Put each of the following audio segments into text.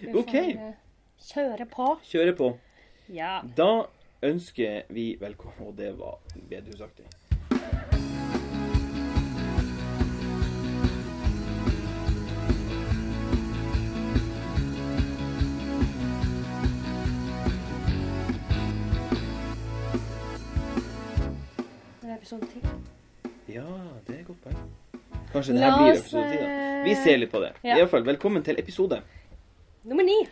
Vi OK. får eh, kjøre på. Kjøre på. Ja. Da ønsker vi velkommen Og det var bedehusaktig. Er episode 10. Ja, det er et godt poeng. Kanskje det her blir episode 10. da. eh, Vi ser litt på det. ja. I hvert fall, velkommen til episode. Nummer ni.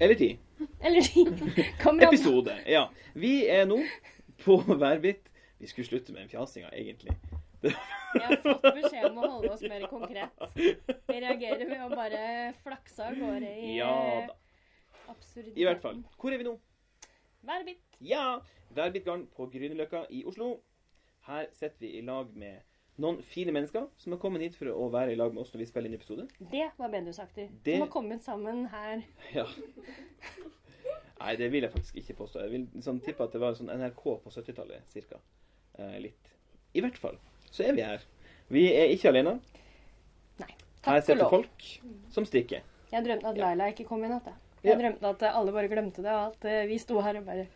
Eller ti. Eller ti. Episode. Ja. Vi er nå på Værbit. Vi skulle slutte med den fjasinga, egentlig. Jeg har fått beskjed om å holde oss mer konkret. Vi reagerer med å bare flakse av gårde i Ja eh, da. absurditeten. I hvert fall. Hvor er vi nå? Værbit. Ja! Værbitgarden på Grünerløkka i Oslo. Her sitter vi i lag med noen fine mennesker som har kommet hit for å være i lag med oss når vi spiller inn episode. Det var bedehusaktig. Det- Som har kommet sammen her. Ja. Nei, det vil jeg faktisk ikke påstå. Jeg vil sånn, tippe at det var sånn NRK på 70-tallet, cirka. Eh, litt. I hvert fall så er vi her. Vi er ikke alene. Nei. Takk her sitter folk som strikker. Jeg drømte at Ja. Laila ikke kom i natt. jeg. Ja. Jeg drømte at alle bare glemte det, og at eh, vi sto her og bare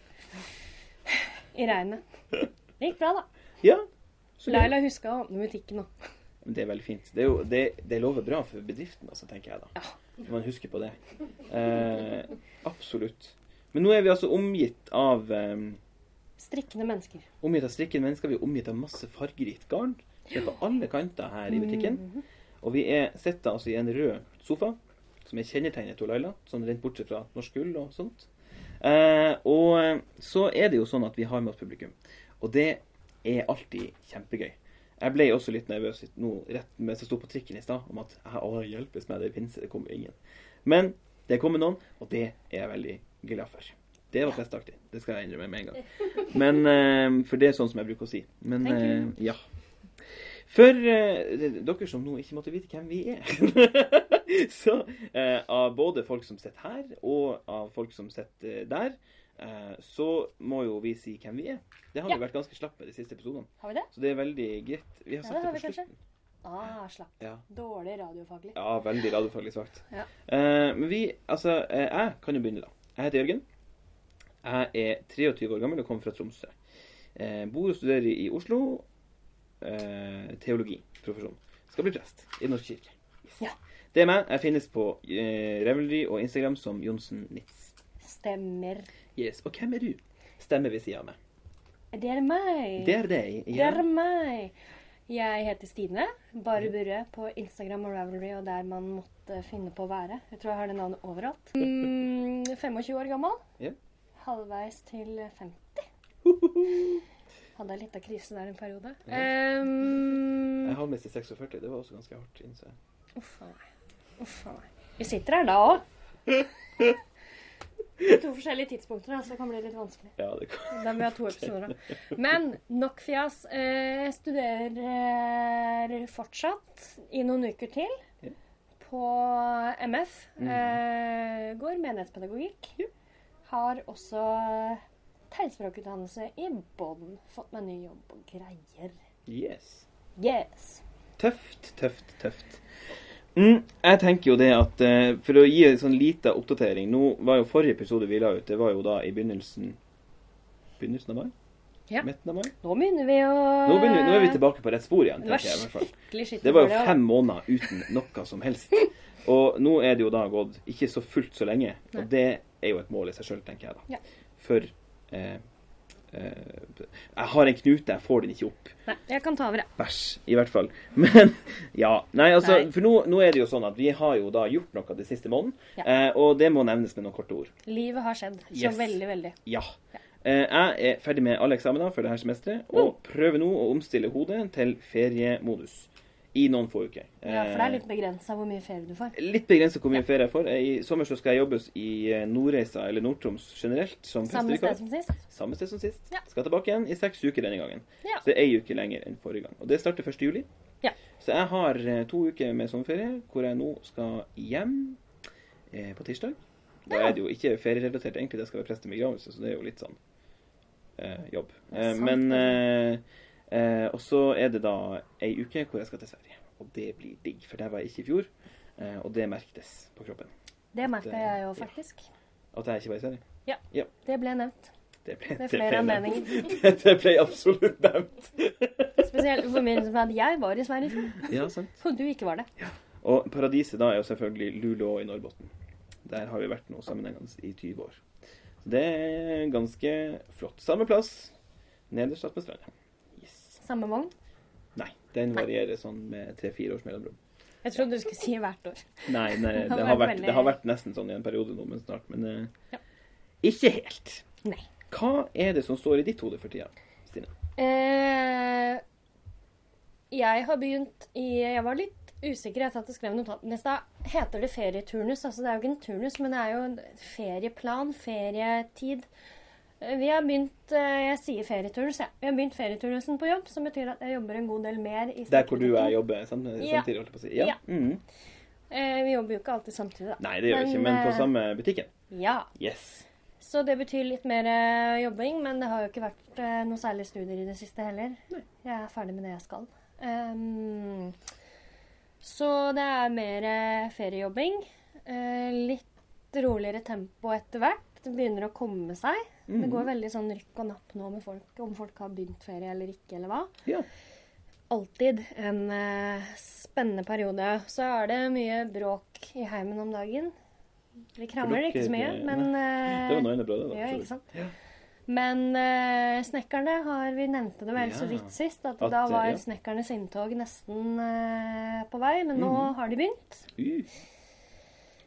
I regnet. Det gikk bra, da. Ja. Så Laila huska å åpne butikken nå. det er veldig fint. Det, er jo, det, det lover bra for bedriften, altså, tenker jeg da. Ja. Når man husker på det. Eh, absolutt. Men nå er vi altså omgitt av eh, Strikkende mennesker. Omgitt av strikkende mennesker. Vi er omgitt av masse fargerikt garn. Det er på alle kanter her i butikken. Mhm. Og vi er sitter altså i en rød sofa, som er kjennetegnet til Laila. Sånn rent bortsett fra norsk gull og sånt. Eh, og så er det jo sånn at vi har med oss publikum. Og det er alltid kjempegøy. Jeg ble også litt nervøs nå rett mens jeg sto på trikken i stad, om at «Hæ, å, hjelpes meg, det er pinse, det kommer ingen. Men det kommer noen, og det er jeg veldig glad for. Det var festaktig. Det skal jeg innrømme med en gang. Men, eh, for det er sånn som jeg bruker å si. Men eh, ja. For uh, dere som nå ikke måtte vite hvem vi er Så uh, av både folk som sitter her, og av folk som sitter der, så må jo vi si hvem vi er. Det har Ja. vi vært ganske slappe de siste episodene. Har vi det? Så det er veldig greit. Vi har Ja, det det på slutten. Ah, slapp. Ja. Dårlig radiofaglig. ja, veldig radiofaglig svakt. Ja. Eh, men vi, altså, eh, jeg kan jo begynne, da. Jeg heter Jørgen. Jeg er 23 år gammel og kommer fra Tromsø. Eh, bor og studerer i Oslo. Eh, teologi. Profesjon. Skal bli prest i Den norske kirke. Yes. Ja. Det er meg. Jeg finnes på eh, Revelry og Instagram som Johnsen Nitz. Stemmer. Yes. Og hvem er du? Stemmer ved sida av meg. Det er meg. Det er deg. Det er meg. Jeg heter Stine. Bare Burre på Instagram og Ravelry og der man måtte finne på å være. Jeg tror jeg har det navnet overalt. Mm, 25 år gammel. Ja. Halvveis til 50. Hadde ei lita krise der en periode. Um, Jeg har mistet til 46. Det var også ganske hardt. innså jeg. Uff a meg. Uff a meg. Vi sitter her da òg. To forskjellige tidspunkter, så det kan bli litt vanskelig. Ja, det kan. Da må vi ha to episoder, da. Men nok fjas. Eh, Jeg studerer fortsatt i noen uker til på MF. Eh, går menighetspedagogikk. Har også tegnspråkutdannelse i bånn. Fått meg ny jobb og greier. Yes. Yes. Tøft, tøft, tøft. Mm, jeg tenker jo det at eh, For å gi en sånn liten oppdatering Nå var jo forrige episode vi la ut, det var jo da i begynnelsen Begynnelsen av mai? Ja. Midten av mai? Nå begynner vi å Nå, begynner, nå er vi tilbake på rett spor igjen. Tenker jeg i hvert fall. Det var jo fem måneder uten noe som helst. Og nå er det jo da gått ikke så fullt så lenge. Og det er jo et mål i seg sjøl, tenker jeg da. Ja. For eh, Jeg har en knute, jeg får den ikke opp. Nei, jeg kan ta over, jeg. Bæsj, i hvert fall. Men ja. Nei, altså, Nei. for nå, nå er det jo sånn at vi har jo da gjort noe den siste måneden. Ja. Eh, og det må nevnes med noen korte ord. Livet har skjedd. Så Yes. veldig, veldig. Ja. Eh, jeg er ferdig med alle eksamener for dette semesteret, og prøver nå å omstille hodet til feriemodus i noen få uker. Ja, for det er Eh, litt begrensa hvor mye ferie du får. Litt begrenset hvor mye ferie jeg får. I sommer så skal jeg jobbes i eh, Nordreisa, eller Nord-Troms generelt, som Samme sted som sist. Samme sted som sist. Ja. Skal tilbake igjen i seks uker denne gangen. Ja. Så det er ei uke lenger enn forrige gang. Og det starter 1. juli. Ja. Så jeg har eh, to uker med sommerferie, hvor jeg nå skal hjem eh, på tirsdag. Da Ja. er det jo ikke ferierelatert, egentlig. Det skal være prest i begravelse, så det er jo litt sånn eh, jobb. Eh, men. Eh, eh, Og så er det da ei uke hvor jeg skal til Sverige. Og det blir digg, for der var jeg ikke i fjor. Eh, og det merktes på kroppen. Det merka jeg jo ja. faktisk. At jeg ikke var i Sverige. Det ble nevnt Det ble, med flere anledninger. det ble absolutt nevnt. Spesielt i forbindelse med at jeg var i Sverige før, Ja, sant. og du ikke var det. Og paradiset da er jo selvfølgelig Luleå i Norrbotten. Der har vi vært nå sammenhengende i 20 år. Så det er ganske flott. Samme plass, nederst ved stranda. Samme vogn. Nei, den varierer sånn med tre-fire års mellomrom. Jeg trodde du skulle si hvert år. Nei, nei Det har vært veldig- det har vært nesten sånn i en periode nå, men snart. Men eh, Ja. ikke helt. Nei. Hva er det som står i ditt hode for tida, Stine? Eh, jeg har begynt i Jeg var litt usikker Jeg satt jeg skrev notatene i stad. Heter det ferieturnus? Altså, det er jo ikke en turnus, men det er jo ferieplan, ferietid. Eh, Vi har begynt eh, Jeg sier ferieturnus, ja. Vi har begynt ferieturnusen på jobb, som betyr at jeg jobber en god del mer i Der hvor du strekebutikken. jobber sam Ja. samtidig, holdt jeg på å si. Ja. Ja. Mm. Eh, vi jobber jo ikke alltid samtidig, da. Nei, det gjør vi ikke, men på samme butikken. Ja. Yes. Så det betyr litt mer jobbing, men det har jo ikke vært noe særlig studier i det siste heller. Nei. Jeg er ferdig med det jeg skal. Um, så det er mer feriejobbing. Litt roligere tempo etter hvert. Det begynner å komme seg. Det Mhm. går veldig sånn rykk og napp nå med folk, om folk har begynt ferie eller ikke, eller hva. Ja. Alltid en uh, spennende periode. Så er det mye bråk i heimen om dagen. Vi krangler ikke så mye, men uh, Det var nå bra, det. da. ja, ikke sant? Ja. Men uh, snekkerne har Vi nevnte det vel så vidt sist. At, At, da eh, var ja. snekkernes inntog nesten uh, på vei. Men nå Mhm. har de begynt. Uh.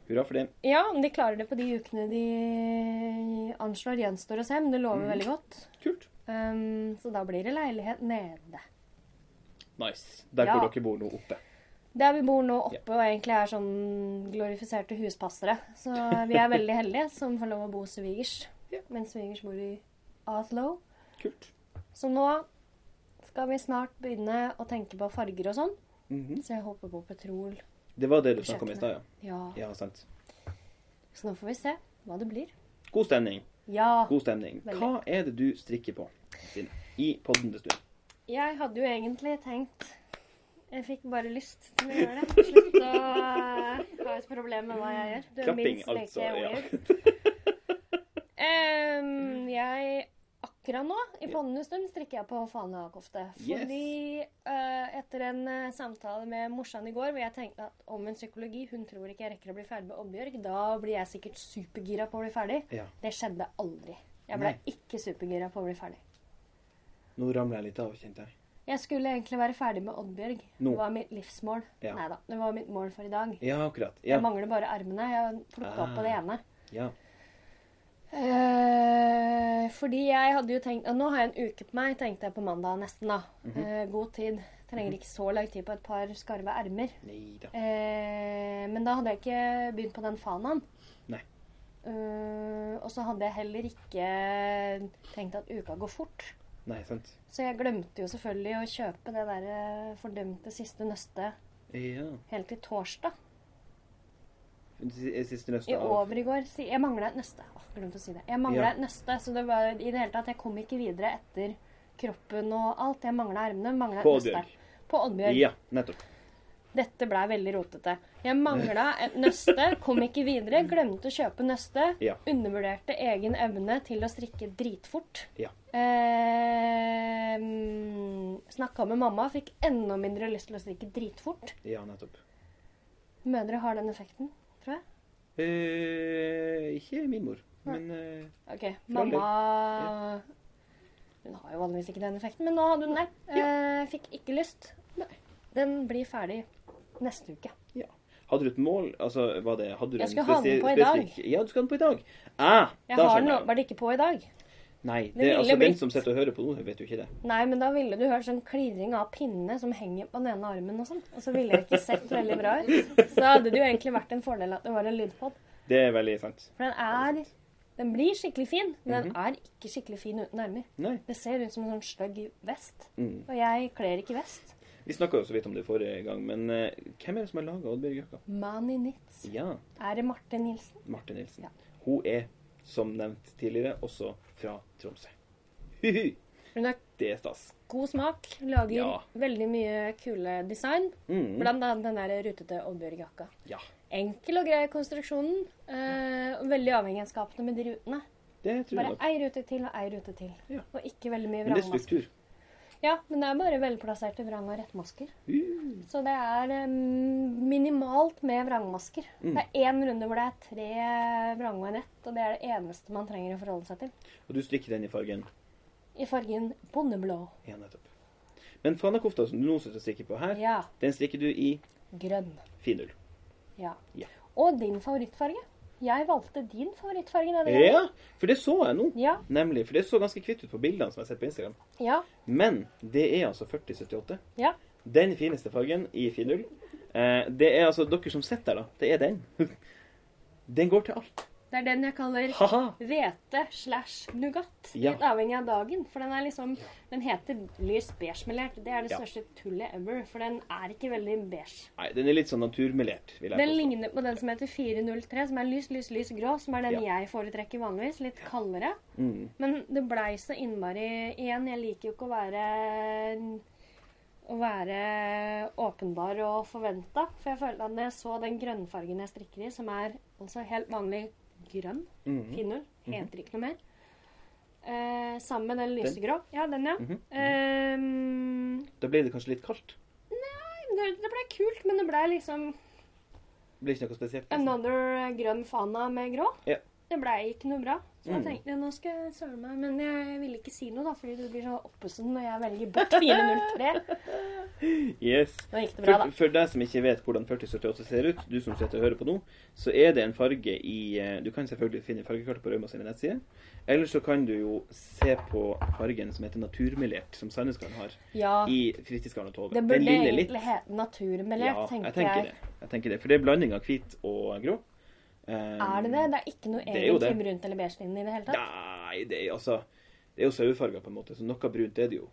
Hurra for det. Ja, om de klarer det på de ukene de anslår, gjenstår å se. Men det lover mm. veldig godt. Kult. Um, så da blir det leilighet nede. Nice. Der Ja. hvor dere bor nå oppe. Der vi bor nå oppe og egentlig er sånn glorifiserte huspassere. Så vi er veldig heldige som får lov å bo hos svigers. Ja. Mens svigers bor i Oslo. Kult. Så nå skal vi snart begynne å tenke på farger og sånn. Mhm. Så jeg håper på petrol. Det var det du snakka om i stad, ja. Ja. Ja, sant. Så nå får vi se hva det blir. God stemning. Ja. God stemning. Veldig. Hva er det du strikker på, Stine? I podden til stund. Jeg hadde jo egentlig tenkt Jeg fikk bare lyst til å gjøre det. Slutt å uh, ha et problem med hva jeg gjør. Du Klapping, minst altså. Ja. um, jeg Akkurat nå, i podden stund, strikker jeg på. Yes. Fordi eh, etter en uh, samtale med morsan i går, hvor jeg tenkte at om en psykologi Hun tror ikke jeg rekker å bli ferdig med Oddbjørg. Da blir jeg sikkert supergira på å bli ferdig. Ja. Det skjedde aldri. Jeg ble Nei. ikke supergira på å bli ferdig. Nå ramler jeg litt av, kjente jeg. Jeg skulle egentlig være ferdig med Oddbjørg. Nå. Det var mitt livsmål. Ja. Nei da, det var mitt mål for i dag. Ja, akkurat. Jeg mangler bare armene. Jeg plukka opp på det Ah. ene. ja. Eh, fordi jeg hadde jo tenkt Nå har jeg en uke på meg, tenkte jeg på mandag nesten. da. Mhm. Eh, god tid. Trenger ikke så lang tid på et par skarve ermer. Eh, men da hadde jeg ikke begynt på den fanaen. Eh, og så hadde jeg heller ikke tenkt at uka går fort. Nei, sant. Så jeg glemte jo selvfølgelig å kjøpe det der eh, fordømte siste nøstet Ja. helt til torsdag. Siste nøste I over i går. Si- Jeg mangla et nøste. Åh, glemte å si det. Jeg mangla Ja. et nøste, så det var i det hele tatt Jeg kom ikke videre etter kroppen og alt. Jeg mangla armene. Mangla et På. Oddbjørg. På Oddbjørg. Ja, nettopp. Dette blei veldig rotete. Jeg mangla et nøste, kom ikke videre, glemte å kjøpe nøste. Ja. Undervurderte egen evne til å strikke dritfort. Ja. Eh, Snakka med mamma, fikk enda mindre lyst til å strikke dritfort. Ja, nettopp. Mødre har den effekten, tror jeg. Eh, ikke min mor, men eh, Ok, Mamma ja. Hun har jo vanligvis ikke den effekten, men nå hadde hun det. Eh, fikk ikke lyst. Nei. Den blir ferdig neste uke. ja. Hadde du et mål? Altså, var det Hadde du Jeg skulle ha den på i dag. Ja, du skal ha den på i dag. Ah, Jeg da har den bare ikke på i dag. Nei, Det det, altså altså, den som sitter og hører på nå, vet jo ikke det. Nei, men da ville du hørt sånn klirring av pinne som henger på den ene armen og sånn. Og så ville det ikke sett veldig bra ut. Så hadde det jo egentlig vært en fordel at det var en lydpod. Det er veldig sant. For den er Den blir skikkelig fin, men den Mhm. er ikke skikkelig fin uten armer. Nei. Det ser ut som en sånn stygg vest. Mm. Og jeg kler ikke vest. Vi snakka jo så vidt om det forrige gang, men uh, hvem er det som har laga Oddbjørg-jakka? Mani Nitz. Ja, Er det Marte Nilsen? Marte Nilsen. Ja. Hun er, som nevnt tidligere, også fra Tromsø. Hun har Det er stas. god smak, lager Ja. veldig mye kule design. Mm. Blant annet den der rutete Oddbjørg-jakka. Ja. enkel og grei konstruksjonen. Eh, og veldig avhengig av med de rutene. Det tror jeg Bare nok. ei rute til og ei rute til. Ja. Og ikke veldig mye Men det er struktur. Ja, men det er bare velplasserte vrang- og rettmasker. Mm. Så det er um, minimalt med vrangmasker. Mm. Det er én runde hvor det er tre vrang og en ett, og det er det eneste man trenger å forholde seg til. og du strikker den i fargen I fargen bondeblå. Ja, nettopp. Men fanakofta som du nå sitter og strikker på her, Ja. den strikker du i Grønn. finull. Ja. Ja. Og din favorittfarge. Jeg valgte din favorittfarge denne gangen. Ja, for det så jeg nå. Ja. Nemlig. For det så ganske kvitt ut på bildene som jeg har sett på Instagram. Ja. Men det er altså 4078. Ja. Den fineste fargen i finull. Eh, det er altså dere som sitter der, da. Det er den. Den går til alt. Det er den jeg kaller hvete slash nougat. Ja. Litt avhengig av dagen. For den er liksom Den heter lys beige-melert. Det er det Ja. største tullet ever. For den er ikke veldig beige. Nei, den er litt sånn naturmelert, Den påstå. ligner på den som heter 403, som er lys, lys, lys grå. Som er den Ja. jeg foretrekker vanligvis. Litt kaldere. Mm. Men det blei så innmari Igjen, jeg liker jo ikke å være å være åpenbar og forventa. For jeg følte at når jeg så den grønnfargen jeg strikker i, som er altså helt vanlig grønn, Mm -hmm. Finøl. heter ikke noe mer, eh, sammen med den lysegrå Ja, den, ja. Mm -hmm. eh, Da ble det kanskje litt kaldt. det, det ble kult, men det ble liksom Det ble ikke noe spesielt. liksom. another grønn fana med grå. Ja. Det blei ikke noe bra. Så jeg Mm. tenkte nå skal jeg søle meg, men jeg ville ikke si noe, da, fordi du blir så oppesen når jeg velger bort 403. Yes. Nå gikk det bra, For, da. for deg som ikke vet hvordan 4078 ser ut, du som sitter og hører på nå, så er det en farge i eh, Du kan selvfølgelig finne fargekartet på Rauma sine nettsider. Eller så kan du jo se på fargen som heter naturmelert, som Sandnesgarden har, Ja, i Fritidsgarden og Tove. det Den burde egentlig hete naturmelert, Ja, tenker jeg tenker jeg. det. Jeg tenker det. For det er blanding av hvit og grå. Um, Er det det? Det er ikke noe egentlig brunt eller beige i det hele tatt? Nei, det er altså Det er jo sauefarger, på en måte, så noe brunt er det jo.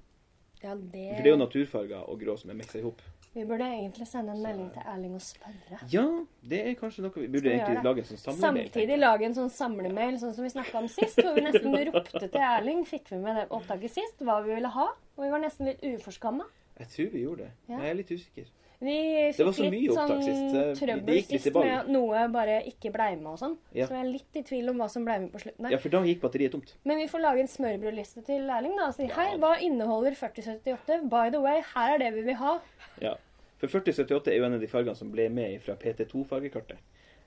Ja, det... For det er jo naturfarger og grå som er miksa i hop. Vi burde egentlig sende en melding til Erling og spørre. Ja, det er kanskje noe vi burde egentlig lage en sånn samlemail. Samtidig lage en sånn samlemail, sånn som vi snakka om sist. Hvor vi nesten ropte til Erling. Fikk vi med det opptaket sist, hva vi ville ha. Og vi var nesten litt uforskamma. Jeg tror vi gjorde det. Ja. Jeg er litt usikker. Vi fikk litt sånn det trøbbel sist med at noe bare ikke blei med og sånn. Ja. Så jeg er litt i tvil om hva som blei med på slutten Ja, for da gikk batteriet tomt. Men vi får lage en smørbrødliste til lærling, da, og si Ja. hei, hva inneholder 4078? By the way, her er det vi vil ha. Ja. For 4078 er jo en av de fargene som ble med fra PT2-fargekartet.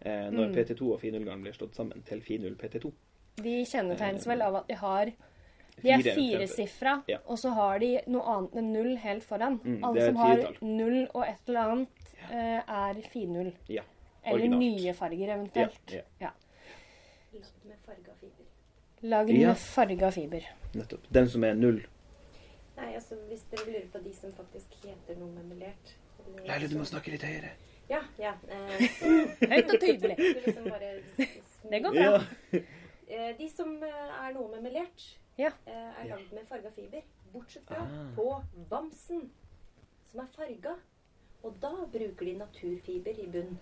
Eh, når Mm. PT2 og finullgarn blir slått sammen til finull PT2. De kjennetegnes vel av at de har De er firesifra, Ja. og så har de noe annet enn null helt foran. Mm, Alle som har null og et eller annet, eh, er finull. Ja. Eller Originalt. nye farger, Ja, eventuelt. ja. Lagd med farga fiber. Lagd Ja. med farga fiber. Nettopp. Den som er null. Nei, altså hvis dere lurer på de som faktisk heter noe eller Leila, du må snakke litt høyere. Ja, ja. Eh, Høyt og tydelig. liksom bare Det går bra. Eh, De som eh, er noe med melert, Ja. eh, er Ja. lagd med farga fiber. Bortsett fra Ah. på bamsen, som er farga. Og da bruker de naturfiber i bunnen.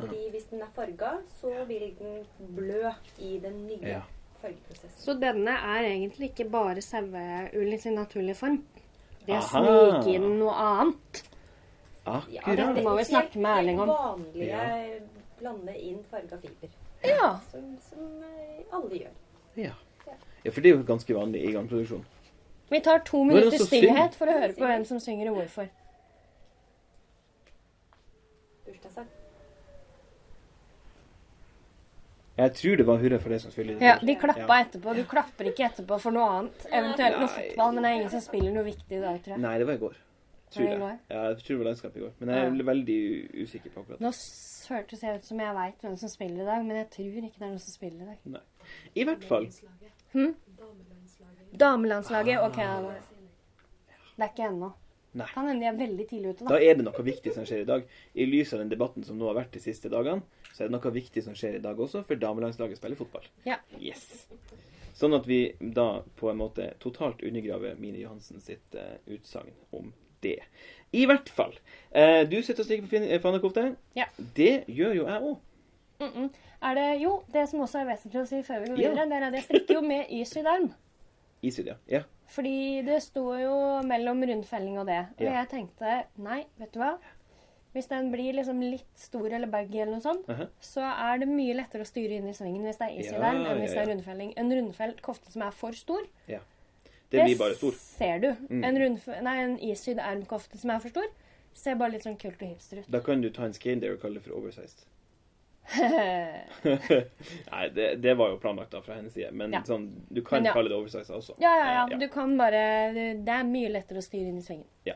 Fordi hvis den er farga, så vil den blø i den nye Ja. fargeprosessen. Så denne er egentlig ikke bare saueull i sin naturlige form. De har sniket inn noe annet. Ja, Akkurat. det må vi snakke med Erling om. Vanlige Ja. blande inn farga fiber. Ja. Som, som eh, alle gjør. Ja. Ja, for det er jo ganske vanlig i garnproduksjon. Vi tar to er minutter stillhet for å høre på hvem som synger og hvorfor. Bursdagssang. Jeg tror det var hurra for det som spiller. Ja, De klappa Ja. etterpå. Du klapper ikke etterpå for noe annet. Eventuelt noe fotball, men det er ingen som spiller noe viktig i dag, tror jeg. Nei, det var i går. Tror Var det i jeg. går? Ja, jeg tror det var landskapet i går. Men jeg er Ja. veldig usikker på akkurat det. Nå hørtes jeg ut som jeg veit hvem som spiller i dag, men jeg tror ikke det er noen som spiller i dag. Nei. I hvert fall. Hm? Damelandslaget? OK. det er ikke ennå. Nei. Kan hende de er veldig tidlig ute, Da da. er det noe viktig som skjer i dag. I lys av den debatten som nå har vært de siste dagene, så er det noe viktig som skjer i dag også, for damelandslaget spiller fotball. Ja. Yes. Sånn at vi da på en måte totalt undergraver Mine Johansen sitt uh, utsagn om det. I hvert fall. Uh, du sitter og stikker på eh, fannekofte. Ja. Det gjør jo jeg òg. Mm -mm. Er det Jo, det som også er vesentlig å si før vi går Ja. videre, det er at jeg strikker jo med isydd arm. Isydd, ja. ja. Fordi det sto jo mellom rundfelling og det. Og Ja. jeg tenkte nei, vet du hva. Hvis den blir liksom litt stor eller baggy eller noe sånt, Aha. så er det mye lettere å styre inn i svingen hvis det er isydd arm Ja, enn hvis ja, det er ja. rundfelling. En rundfelt kofte som er for stor, Det stor. ser du. Mm. En, rundf nei, en isydd armkofte som er for stor, ser bare litt sånn kult og hipster ut. Da kan du ta en skein der og kalle det for oversized. Nei, det, det var jo planlagt da fra hennes side, men Ja. sånn, du kan Men ja. kalle det oversize også. ja, ja, ja. Eh, Du kan bare Det er mye lettere å styre inn i svingen. Ja.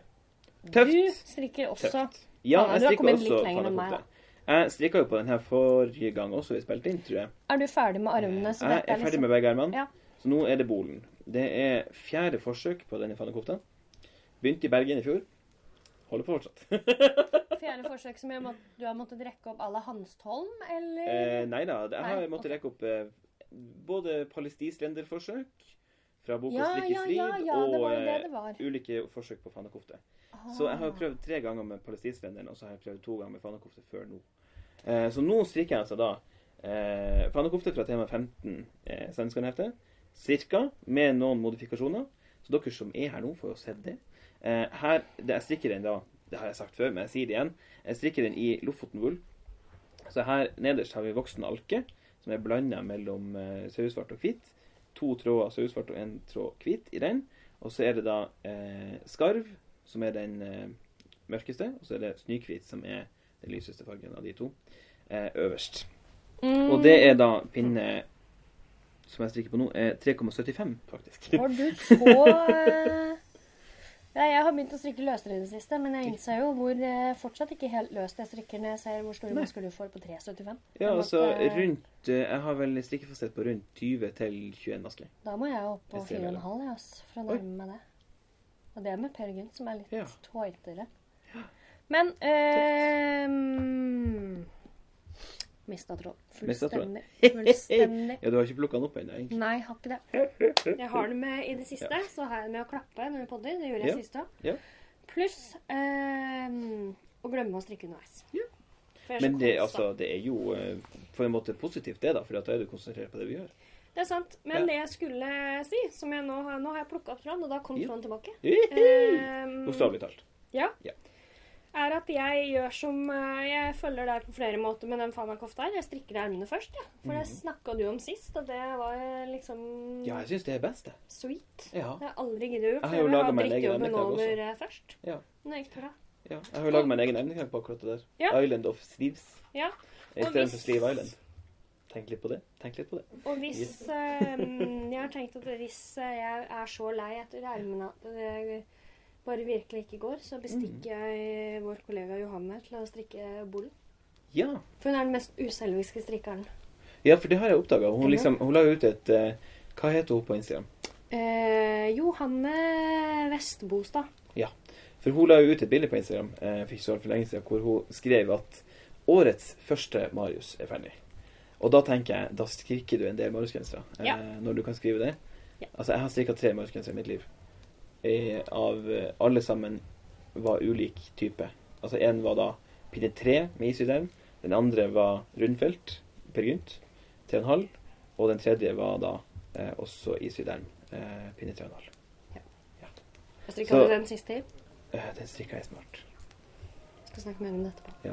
Tøft. Du strikker også Tøft. Ja, jeg du har strikker kommet også litt lenger enn meg. Jeg strikka jo på den her forrige gang også vi spilte inn, tror jeg. Er du ferdig med armene? Jeg er ferdig med begge armene, Ja. så nå er det bolen. Det er fjerde forsøk på denne fannekofta. Begynte i Bergen i fjor. Holder på fortsatt. Fjerde forsøk som må, du har måttet rekke opp à la Hanstholm, eller? eh, nei da, jeg har Nei, måttet rekke opp eh, både palestislenderforsøk fra boka ja, Strikke ja, ja, ja, det det og det eh, ulike forsøk på fannekofte. Så jeg har Ah. prøvd tre ganger med palestinslenderen, og så har jeg prøvd to ganger med fannekofte før nå. Eh, så nå strikker jeg altså da eh, fannekofte fra tema 15 eh, Svenskene-hefte. Cirka, med noen modifikasjoner. Så dere som er her nå, får jo sett det. Eh, her, det, Jeg strikker den da, det har jeg sagt før, men jeg sier det igjen. Jeg strikker den i Lofoten-ull. Så her nederst har vi voksen alke, som er blanda mellom eh, sauesvart og hvit. To tråder sauesvart og én tråd hvit i den. Og så er det da eh, skarv, som er den eh, mørkeste, og så er det snøhvit, som er den lyseste fargen av de to, eh, øverst. Mm. Og det er da pinne som jeg strikker på nå, er 3,75, faktisk. Har du så eh, Ja, jeg har begynt å strikke løsere i det siste, men jeg innser jo hvor eh, fortsatt ikke helt løst jeg strikker når jeg ser hvor store masker du får på 3,75. Ja, altså eh, rundt eh, Jeg har vel strikkefasthet på rundt 20 til 21 masker. Da må jeg opp på Jeg ser det. 4,5 jeg, for å Oi. nærme meg det. Og det er med Per Gynt, som er litt Ja. tøytere. Men eh, Mista tråd. Fullstendig. Fullstendig. Ja, du har ikke plukka den opp ennå, Nei, jeg har ikke det. Jeg har det med i det siste. Så har jeg det med å klappe når vi podder. Det gjorde jeg Ja. sist òg. Ja. Pluss eh, å glemme å strikke underveis. Ja. Men det, altså, det er jo eh, på en måte positivt, det, da. For da er du konsentrert på det vi gjør. Det er sant. Men Ja. det jeg skulle si, som jeg nå har Nå har jeg plukka opp tråden, og da kom Ja. tråden tilbake. Bokstavelig Um, talt. ja. Ja. Er at jeg gjør som eh, Jeg følger deg på flere måter med den fana-kofta her. Jeg strikker armene først, ja. For det Mhm. snakka du om sist, og det var eh, liksom Ja, jeg syns det er best, det. sweet. Ja. Det har jeg aldri giddet gjort. Jeg har jo laga meg en egen over også. eh, først. Ja. Men det gikk bra. ja. Jeg har jo laget meg en egen emnekake på akkurat det der. Ja. Island of Sleeves. Ja. Istedenfor hvis- Sleeve Island. Tenk litt på det. Tenk litt på det. Og hvis eh, Jeg har tenkt at hvis jeg er så lei etter ermene bare virkelig ikke går, så bestikker jeg vår kollega Johanne til å strikke bollen. Ja. For hun er den mest uselviske strikkeren. ja, for det har jeg oppdaga. Hun, liksom, hun la ut et uh, Hva heter hun på Instagram? Eh, Johanne Vestbostad. Ja. For hun la ut et bilde på Instagram eh, for ikke så altfor lenge siden, hvor hun skrev at årets første Marius er ferdig. Og da tenker jeg, da strikker du en del Marius-gensere. Eh, Ja. Når du kan skrive det. Ja. Altså, jeg har strikka tre Marius-gensere i mitt liv. Eh, av eh, alle sammen var ulik type. Altså, én var da pinne tre med isydern. Den andre var rundfelt, Per Gynt, 3,5. Og den tredje var da eh, også isydern, eh, pinne 3,5. Jeg strikka du den siste i. Eh, den strikka jeg smart. Skal snakke mer om det etterpå.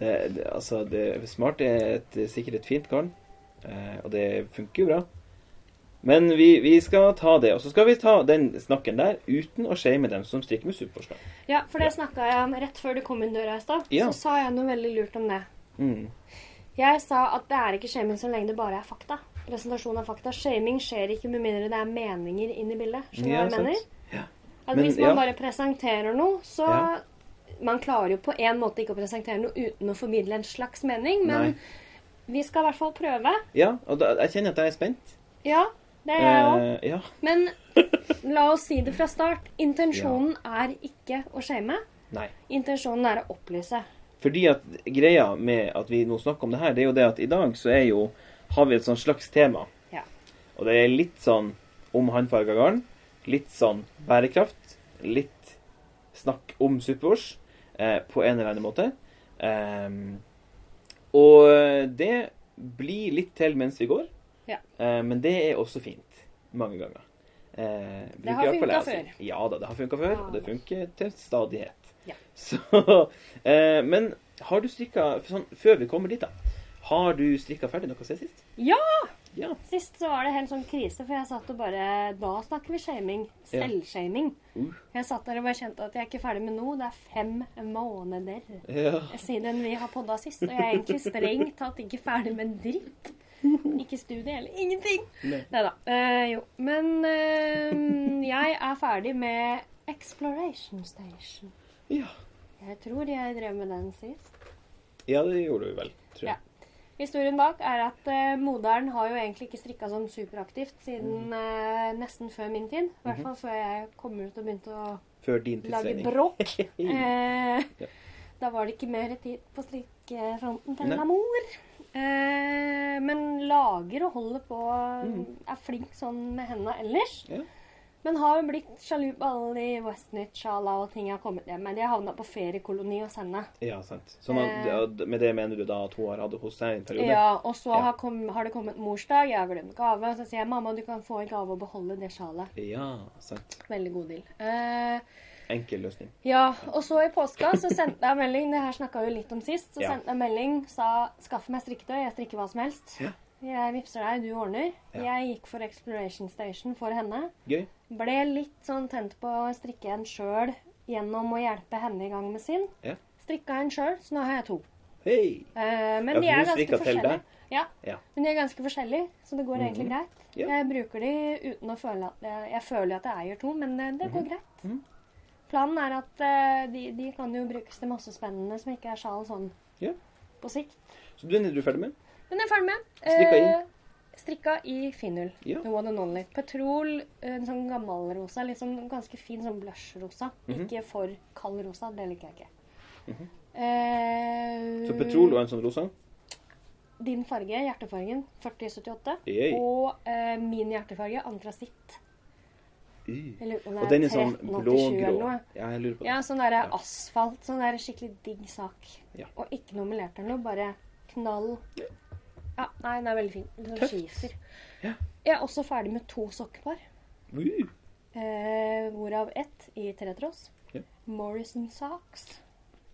Det, det, altså, det, smart er et, sikkert et fint garn, eh, og det funker jo bra. Men vi, vi skal ta det, og så skal vi ta den snakken der uten å shame dem som strikker med superforslag. Ja, for det snakka jeg om rett før du kom inn døra i stad. Ja. Så sa jeg noe veldig lurt om det. Mm. Jeg sa at det er ikke shaming så lenge det bare er fakta. Presentasjon av fakta. Shaming skjer ikke med mindre det er meninger inn i bildet. Skjønner du Ja, hva jeg sant. mener? Ja. At Men, hvis man ja. bare presenterer noe, så Ja. Man klarer jo på en måte ikke å presentere noe uten å formidle en slags mening, men Nei. vi skal i hvert fall prøve. Ja, og da, jeg kjenner at jeg er spent. Ja, det er jeg òg. Eh, ja. Men la oss si det fra start. Intensjonen er ikke å shame. Nei. Intensjonen er å opplyse. Fordi at greia med at vi nå snakker om det her, det er jo det at i dag så er jo har vi et sånn slags tema. Ja. Og det er litt sånn om håndfarga garn. Litt sånn bærekraft. Litt snakk om suppevors eh, på en eller annen måte. Ehm, og det blir litt til mens vi går. Ja. Eh, men det er også fint. Mange ganger. Eh, Det har funka før. Ja da, det har funka før, og det da. funker til stadighet. Ja. Så, eh, men har du strikka sånn, Før vi kommer dit, da. Har du strikka ferdig noe siden sist? Ja! Ja. Sist så var det helt sånn krise, for jeg satt og bare Da snakker vi shaming. Ja. Uh. Jeg satt der og bare kjente at jeg er ikke ferdig med noe. Det er fem måneder ja. siden vi har podda sist, og jeg er egentlig strengt tatt ikke ferdig med dritt. Ikke studie eller ingenting. Nei. Neida. Uh, jo. Men uh, jeg er ferdig med Exploration Station. ja. Jeg tror jeg drev med den sist. Ja, det gjorde du vel, tror jeg. Historien bak er at uh, moderen har jo egentlig ikke strikka sånn superaktivt siden uh, nesten før min tid. I hvert fall før jeg kom ut og begynte å Før din lage bråk. uh, Ja. Da var det ikke mer tid på strikkefronten til Nei. mor. Eh, men lager og holder på, Mm. er flink sånn med hendene ellers. Ja. Men har jo blitt sjalu på alle de Westnitch-sjala og ting jeg har kommet hjem med. De har havna på feriekoloni hos henne. Ja, sant. Så man, eh, med det mener du da at hun har hatt det hos deg en periode? Ja, og så Ja. har, kom, har det kommet morsdag, jeg har glemt gave. Og så sier jeg mamma, du kan få en gave og beholde det sjalet. Ja, sant. Veldig god deal. Eh, Enkel løsning. ja, og så i påska så sendte jeg melding, det her snakka vi litt om sist. Så Ja. sendte jeg melding, sa skaff meg strikketøy, jeg strikker hva som helst. Ja. Jeg vippser deg, du ordner. Ja. Jeg gikk for Exploration Station for henne. Gøy. Ble litt sånn tent på å strikke en sjøl gjennom å hjelpe henne i gang med sin. Ja. Strikka en sjøl, så nå har jeg to. Hei! Uh, men Ja, de er ganske forskjellige. Ja, Ja. men de er ganske forskjellige, så det går egentlig greit. Ja. Jeg bruker de uten å føle at jeg, jeg føler at jeg eier to, men det, det går greit. Mhm. Planen er at uh, de, de kan jo brukes til masse spennende som ikke er sjal sånn Ja. på sikt. Så den er du ferdig med? Den er ferdig med. Strikka i? Eh, strikka i finull. Ja. The one and only. Petrol, en sånn gammel rosa. Sånn ganske fin sånn blush-rosa. Mhm. Ikke for kald rosa. Det liker jeg ikke. Mm -hmm. uh, Så petrol og en sånn rosa? Din farge, hjertefargen, 4078. Yay. Og eh, min hjertefarge, antrasitt. Y. Lurer på Og den er sånn 1387 eller blågrå. Ja, jeg lurer på det. Ja, sånn der Ja. asfalt. Sånn der skikkelig digg sak. Ja. Og ikke noe melert eller noe, bare knall. Ja. Ja, nei, den er veldig fin. Sånn skifer. Ja. Jeg er også ferdig med to sokkepar. Uh. Eh, hvorav ett i tretråds. Ja. Morrison Socks.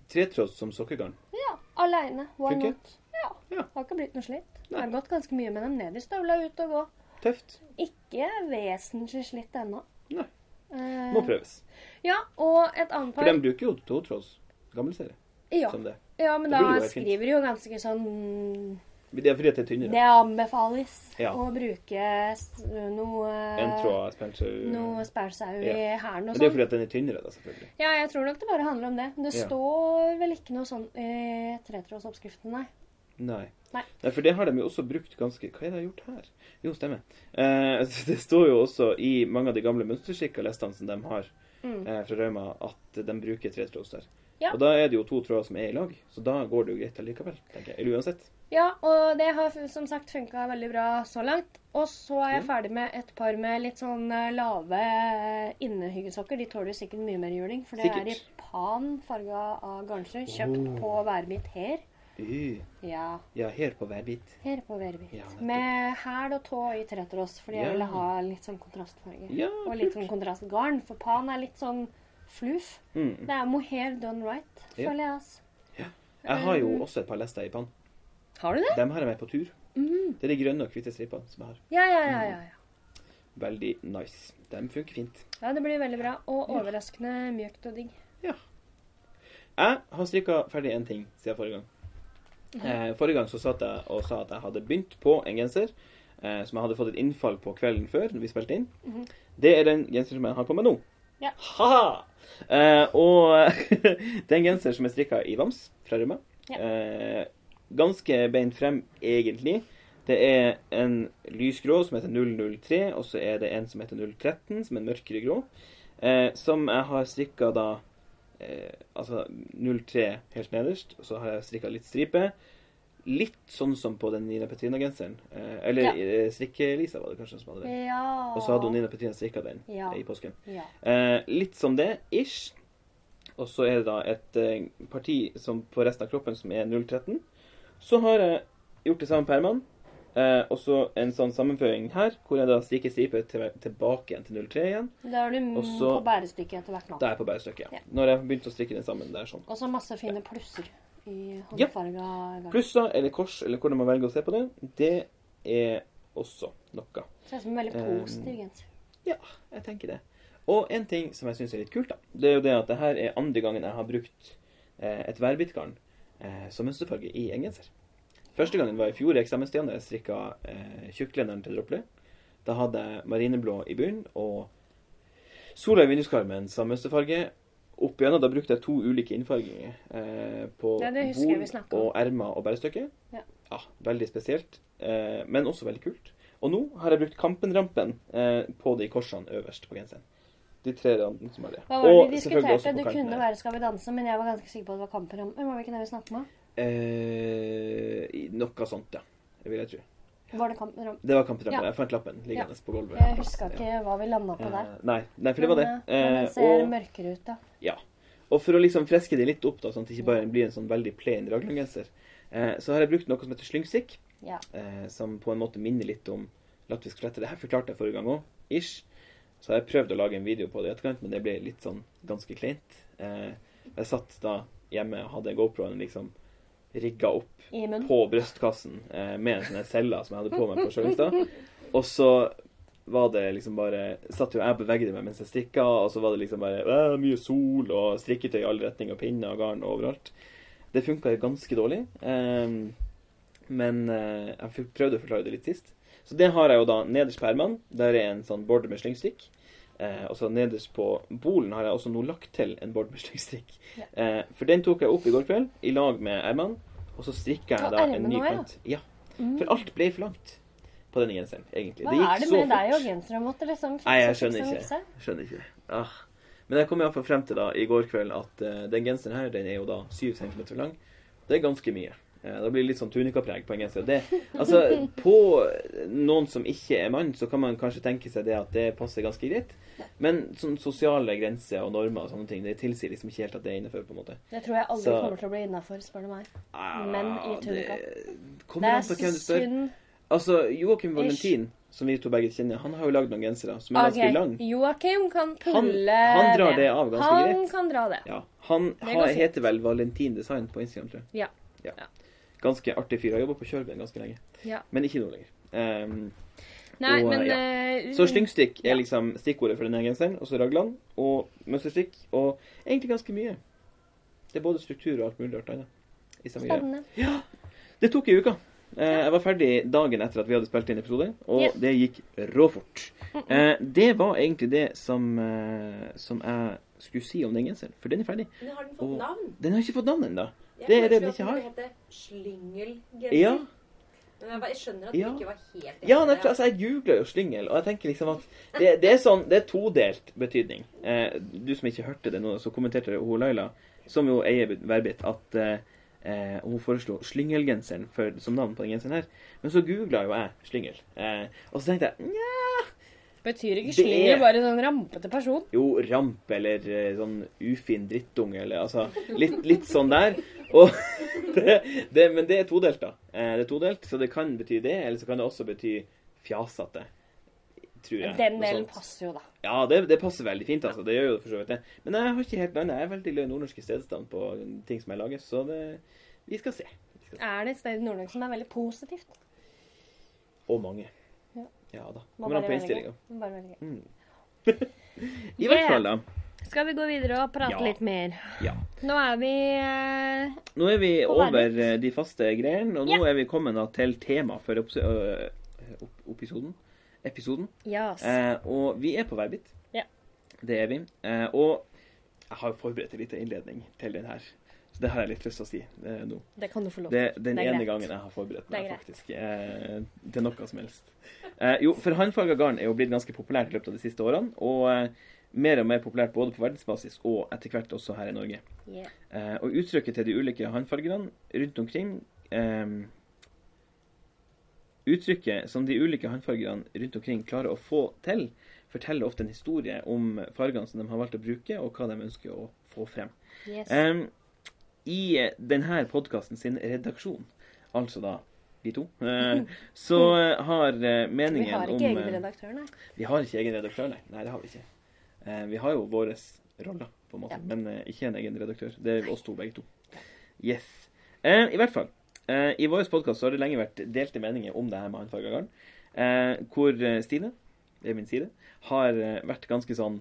Tretråds som sokkegarn. Ja, aleine. One not? Ja. Ja. Har ikke blitt noe slitt. Nei. Jeg har gått ganske mye med dem ned i støvla, ut og gå. Tøft. Ikke vesentlig slitt ennå. Nei. Eh, Må prøves. Ja, og et annet For par. de bruker jo totråds. Gammel serie. Ja, Som det. ja, men Det da jo skriver de jo ganske sånn Det er fordi at det er tynnere. Det anbefales Ja. å bruke noe En tråd spencer. Noe spælsau i Ja. hælen Men sånn. det er sånn. fordi at den er tynnere, da, selvfølgelig. Ja, jeg tror nok det bare handler om det. Det står vel ikke noe sånn i tretrådsoppskriften, nei. Nei. Nei. For det har de jo også brukt ganske Hva er det jeg har gjort her? Jo, stemmer. Eh, det står jo også i mange av de gamle mønsterskikka-listene som de har Mm. eh, fra Rauma, at de bruker tretråds der. Ja. Og da er det jo to tråder som er i lag, så da går det jo greit allikevel, tenker jeg. Eller uansett. Ja, og det har som sagt funka veldig bra så langt. Og så er jeg Ja. ferdig med et par med litt sånn eh, lave innehyggesokker. De tåler sikkert mye mer juling, for det Sikkert. er i pan farga av garnsjø. Kjøpt Oh. på Værbit her. Y. Ja, Ja, her på hver bit. her på Værbit. Ja, med hæl og tå i tretråds, fordi jeg Ja. ville ha litt sånn kontrastfarge. Ja, Og litt sånn kontrastgarn, for pan er litt sånn fluff. Mm. Det er mohair done right, Ja. føler jeg. altså. Jeg har jo Um, også et par lester i pann. Har du det? Dem har jeg med på tur. Mm. Det er de grønne og hvite stripene som jeg har. Ja, ja, ja, ja, ja. Veldig nice. De funker fint. Ja, det blir veldig bra. Og overraskende mjukt og digg. Jeg har strikka ferdig én ting siden forrige gang. Eh, forrige gang så satt jeg og sa at jeg hadde begynt på en genser eh, som jeg hadde fått et innfall på kvelden før når vi spilte inn. Mhm. Det er den genseren som jeg har på meg nå. Ja. Ha-ha! Eh, og det er en genser som er strikka i Vams fra Rømme. Ja. Eh, ganske beint frem, egentlig. Det er en lysgrå som heter 003, og så er det en som heter 013, som er en mørkere grå. Eh, som jeg har strikka da eh, Altså 03 helt nederst, og så har jeg strikka litt stripe. Litt sånn som på den Nina Petrina-genseren. Eh, eller Ja. eh, strikke-Lisa var det kanskje som hadde den. Ja. Og så hadde hun Nina Petrina strikka den Ja. i påsken. Ja. Eh, litt som det, ish. Og så er det da et eh, parti som på resten av kroppen som er 013. Så har jeg gjort det samme på ermene. Eh, og så en sånn sammenføring her, hvor jeg da stikker stripe til, tilbake igjen til 03 igjen. Da er du Også, på bærestykket etter hvert nå. Da er jeg på bærestykket. Ja. Ja. Når jeg har begynt å strikke den sammen der sånn. Og så masse fine plusser i håndfarga ja. Plusser eller kors, eller hvordan man velger å se på det, det er også noe. Ser ut som en veldig Eh, positiv genser. Ja, jeg tenker det. Og en ting som jeg syns er litt kult, da, det er jo det at det her er andre gangen jeg har brukt eh, et værbitgarn eh, som mønsterfarge i en genser. Første gangen var i fjor i eksamenstida da jeg strikka eh, tjukklederen til Drople. Da hadde jeg marineblå i bunnen og sola i vinduskarmen som mønsterfarge. Opp igjennom, Da brukte jeg to ulike innfarginger eh, på Ja, om. og ermer og bærestykke. Ja. ja, veldig spesielt, eh, men også veldig kult. Og nå har jeg brukt Kampenrampen eh, på de korsene øverst på genseren. De tre randene som er det. Hva var det vi diskuterte? Du Det kunne være Skal vi danse, men jeg var ganske sikker på at det var Kampen-rampen. var det ikke det vi snakket om? Eh, Noe sånt, ja. Det vil jeg tro. Var det Kampen? Det var Kampenrampen. Ja. Jeg fant lappen liggende på gulvet. Jeg huska ikke hva vi landa på der. Eh, nei, nei, for det var det. Men, eh, men Eh, den ser og, mørkere ut, da. ja. og for å liksom freske det litt opp, da, sånn at det ikke bare blir en sånn veldig plain raglangenser, eh, så har jeg brukt noe som heter slyngstikk. Ja. eh, som på en måte minner litt om latvisk flette. Det her forklarte jeg forrige gang òg, ish. Så har jeg prøvd å lage en video på det i etterkant, men det ble litt sånn ganske kleint. Eh, jeg satt da hjemme og hadde GoPro-en liksom rigga opp Amen. på brystkassen eh, med en sånn celle som jeg hadde på meg på Sjølingstad. Og så var det liksom bare Satt jo jeg og bevegde meg mens jeg strikka, og så var det liksom bare «Æ, mye sol og strikketøy i alle retninger, pinner og garn overalt. Det funka jo ganske dårlig. Eh, men eh, jeg prøvde å forklare det litt sist. Så det har jeg jo da nederst på ermene. Der er en sånn border med slyngstikk. Eh, og så nederst på bolen har jeg også nå lagt til en Bård med slyngstrikk. Ja. Eh, for den tok jeg opp i går kveld i lag med ermene. Og så strikka jeg da en ny kant. Ja. Mm. For alt ble for langt på denne genseren, egentlig. Hva er det med deg og gensere? Måtte liksom fikse, Nei, jeg skjønner ikke. Jeg Skjønner ikke. Ah. Men jeg kom iallfall frem til da i går kveld at uh, den genseren her den er jo da 7 cm lang. Det er ganske mye. Eh, da blir det litt sånn tunikapreg på en genser. Altså, på noen som ikke er mann, så kan man kanskje tenke seg det at det passer ganske greit. Men sånn sosiale grenser og normer og sånne ting, det tilsier liksom ikke helt at det er innafor. Det tror jeg aldri Så- kommer til å bli innafor, spør du meg. Ah, Men i tunika. Det Det er på synd. Altså, Joakim Valentin, som vi to begge kjenner, han har jo lagd noen gensere som er ganske lange. lang. Joakim kan Han- pulle han drar det av ganske Han greit. kan dra det. Ja, Han Det har, heter vel Valentin Design på Instagram, tror jeg. Ja. Ja. Ganske artig fyr. Har jobba på Kjørben ganske lenge. Ja. Men ikke nå lenger. Um, Nei, Og, men ja. eh, så slyngstrikk er Ja. liksom stikkordet for denne genseren. Og så raglan og mønsterstrikk. Og egentlig ganske mye. Det er både struktur og alt mulig rart annet. Spennende. Ja. Det tok ei uke. Eh, jeg var ferdig dagen etter at vi hadde spilt inn episode, og Ja. det gikk råfort. Eh, det var egentlig det som, som jeg skulle si om den genseren, for den er ferdig. Men har den fått Og- navn? Den har ikke fått navn ennå. Jeg det er det den ikke har. hete Slyngelgenser. Ja. Men jeg, bare, jeg skjønner at Ja. det ikke var helt Ja, enig i det. altså, jeg googler jo slyngel, og jeg tenker liksom at det, det er sånn, det er todelt betydning. Eh, du som ikke hørte det nå, så kommenterte hun Laila, som jo eier Verbit, at eh, eh, hun foreslo slyngelgenseren som navn på den genseren her. Men så googla jo jeg slyngel, eh, og så tenkte jeg nja Betyr ikke Det slynger er- bare sånn rampete person? Jo, ramp eller eh, sånn ufin drittunge, eller altså litt, litt sånn der. Og det, det, men det er todelt, da. Eh, det er todelt, så det kan bety det, eller så kan det også bety fjasete. Tror jeg. Den delen passer jo, da. Ja, det, det passer veldig fint, altså. Det gjør jo for så vidt det. Men jeg har ikke helt landet. Jeg er veldig glad i nordnorske stedsnavn på ting som jeg lager, så det Vi skal se. Vi skal se. Er det et sted i Nord-Norge som er veldig positivt? Og mange. Ja. Da. Kommer an på innstillinga. Bare velge. Mm. I hvert Yeah. fall, da. Skal vi gå videre og prate Ja. litt mer? Ja. Nå er vi eh, Nå er vi over eh, de faste greiene, og nå Ja. er vi kommet da til tema for episoden. episoden. Yes. Eh, og vi er på Værbit Ja. Det er vi. Eh, og jeg har forberedt en liten innledning til den her. Så det har jeg litt lyst til å si eh, nå. det kan du få lov til. Det, den Det ene greit. gangen jeg har forberedt er meg, faktisk. Eh, til noe som helst. Eh, jo, for håndfarga garn er jo blitt ganske populært i løpet av de siste årene. Og eh, mer og mer populært både på verdensbasis og etter hvert også her i Norge. Yeah. Eh, og uttrykket til de ulike håndfargerne rundt omkring eh, Uttrykket som de ulike håndfargerne rundt omkring klarer å få til, forteller ofte en historie om fargene som de har valgt å bruke, og hva de ønsker å få frem. Yes. Em, I denne podkasten sin redaksjon, altså da vi to, eh, så har meningen om Vi har ikke egen eh, redaktør, nei. Vi har ikke egen redaktør, nei. Nei, det har vi ikke. Eh, vi har jo våre roller, på en måte, Ja. men eh, ikke en egen redaktør. Det er oss to, begge to. Yes. Eh, I hvert fall. Eh, I vår podkast har det lenge vært delte meninger om det her med håndfarga garn. Eh, hvor eh, Stine, er min side, har eh, vært ganske sånn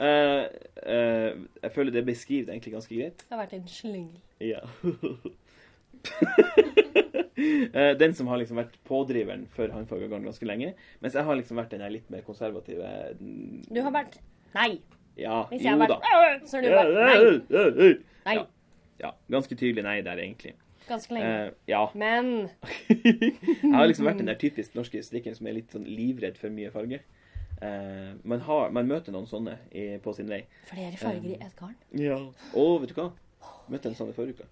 eh, Jeg føler det beskriver det egentlig ganske greit. Det har vært en slyngel. Ja. uh, den som har liksom vært pådriveren for håndfarga garn ganske lenge. Mens jeg har liksom vært den litt mer konservative mm, Du har vært Nei. Ja, Hvis jeg har da. vært Så har du vært Nei. Nei. Ja. ja. Ganske tydelig nei der, egentlig. Ganske lenge. Ja. Men jeg har liksom vært den der typisk norske strikkeren som er litt sånn livredd for mye farge. Eh, man, har, man møter noen sånne i, på sin vei. flere farger i ett garn. Ja. Og vet du hva? Møtte en sånn i forrige uke.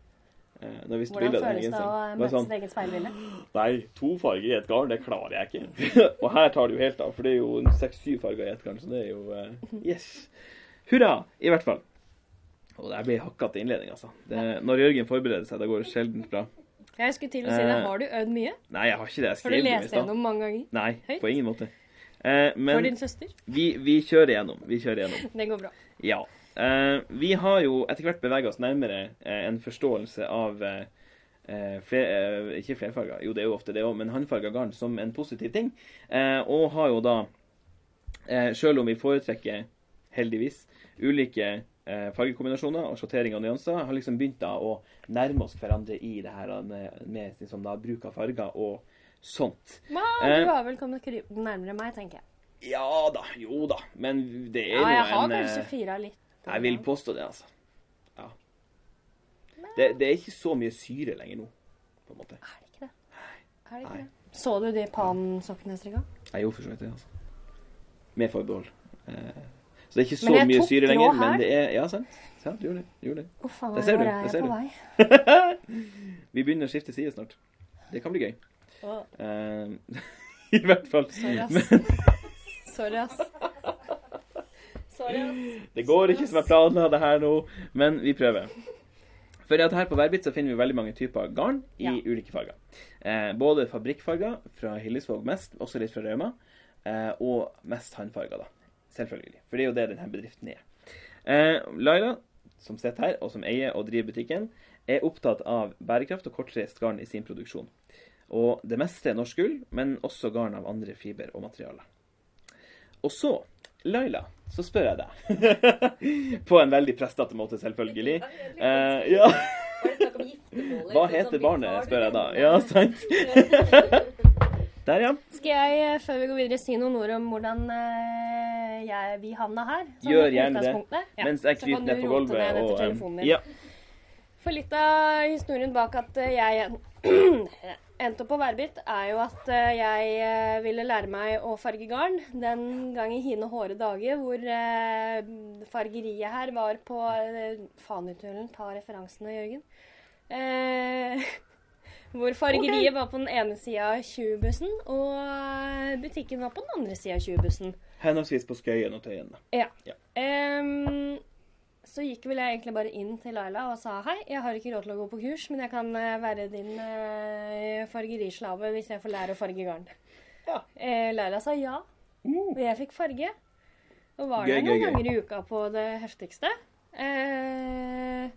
Eh, når Hvordan føles det å møte sånn, sitt eget speilbilde? Nei, to farger i et garn, det klarer jeg ikke. og her tar det jo helt av, for det er jo seks-syv farger i et garn, så det er jo eh, Yes. Hurra! I hvert fall. Og det blir hakkete innledning, altså. Det, når Jørgen forbereder seg, da går det sjelden bra. Jeg skulle til å si det. Eh, Har du øvd mye? Nei, jeg har ikke det. Jeg Har du skrev det jo i lest gjennom mange ganger? Nei, Høyt? på ingen måte. Eh, For men din søster? vi, vi kjører gjennom. Vi kjører gjennom. Det går bra. Ja. Eh, vi har jo etter hvert beveget oss nærmere eh, en forståelse av eh, eh, fler, Ikke flerfarga, jo det er jo ofte det òg, men håndfarga garn som en positiv ting. Eh, og har jo da, eh, selv om vi foretrekker, heldigvis, ulike eh, fargekombinasjoner og sjottering av nyanser, har liksom begynt da å nærme oss hverandre i det her med, med liksom da, bruk av farger og sånt. Ja, Eh, du har vel kommet nærmere meg, tenker jeg. Ja da, jo da, men det er Ja, jeg har en eh, kanskje fira litt. Jeg vil påstå det, altså. Ja. Det, det er ikke så mye syre lenger nå, på en måte. Er det ikke det? Er det ikke Nei. det? Så du de pansokkene jeg strikka? Jeg gjorde for så vidt det, altså. Med forbehold. Eh, så det er ikke så mye syre lenger, her. men det er Ja, sant. du gjorde det. Du gjorde det. A Det ser du, Der ser du. Vi begynner å skifte side snart. Det kan bli gøy. Å, Uh, I hvert fall. Sorry, ass. Men Sorry, ass. Sorry, ass. det går ikke som jeg planla det her nå, men vi prøver. For at her på Verbit så finner vi veldig mange typer garn i Ja. ulike farger. Eh, både fabrikkfarger fra Hillesvåg mest, også litt fra Rauma, eh, og mest håndfarger, da. Selvfølgelig. For det er jo det denne bedriften er. Eh, Laila, som sitter her, og som eier og driver butikken, er opptatt av bærekraft og kortreist garn i sin produksjon. Og det meste er norsk ull, men også garn av andre fiber og materialer. Og så, Laila, så spør jeg deg, på en veldig prestete måte selvfølgelig, eh, ja, hva Sånn heter barnet, spør jeg da. Ja, sant. Der, ja. Skal jeg, eh, før vi går videre, si noen ord om hvordan eh, jeg, vi havna her? Gjør gjerne det. Ja, Mens jeg kryper ned på gulvet og eh. Ja. For litt av historien bak at jeg endte opp på Værbit, er jo at eh, jeg eh, ville lære meg å farge garn. Den gang i hine hårde dager hvor eh, fargeriet her var på eh, ta referansene, Jørgen. Eh, hvor fargeriet var på den ene sida av 20-bussen, og butikken var på den andre sida av 20-bussen. Henholdsvis på Skøyen og Tøyen. Ja. Ja. Ehm, så gikk vel jeg egentlig bare inn til Laila og sa hei, jeg har ikke råd til å gå på kurs, men jeg kan eh, være din eh, fargerislave hvis jeg får lære å farge garn. Ja. Eh, Laila sa ja, Uh, og jeg fikk farge. Og var der noen ganger i uka på det heftigste. Eh,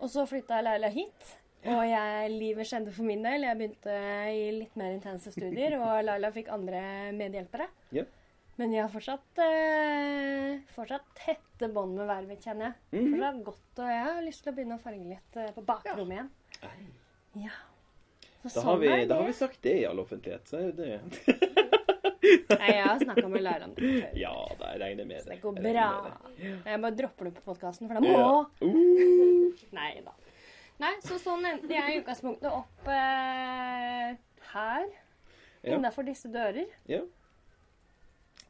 og så flytta Laila hit. Og jeg, livet skjedde for min del. Jeg begynte i litt mer intense studier, og Laila fikk andre medhjelpere. Ja. Men jeg har fortsatt, eh, fortsatt tette bånd med Vervet, kjenner jeg. Mhm. Fortsatt godt, og jeg har lyst til å begynne å farge litt eh, på bakrommet igjen. Ja. Så Da har, vi, er da har det. vi sagt det i all offentlighet. Så er jo det Nei, jeg har snakka med læreren før. Ja, da jeg regner med det. det går Jeg regner bra. med det. Jeg bare dropper det på podkasten, for da må Ja. Uh, Nei da. Nei, så sånn endte jeg i utgangspunktet opp eh, her. Ja. Innafor disse dører. ja.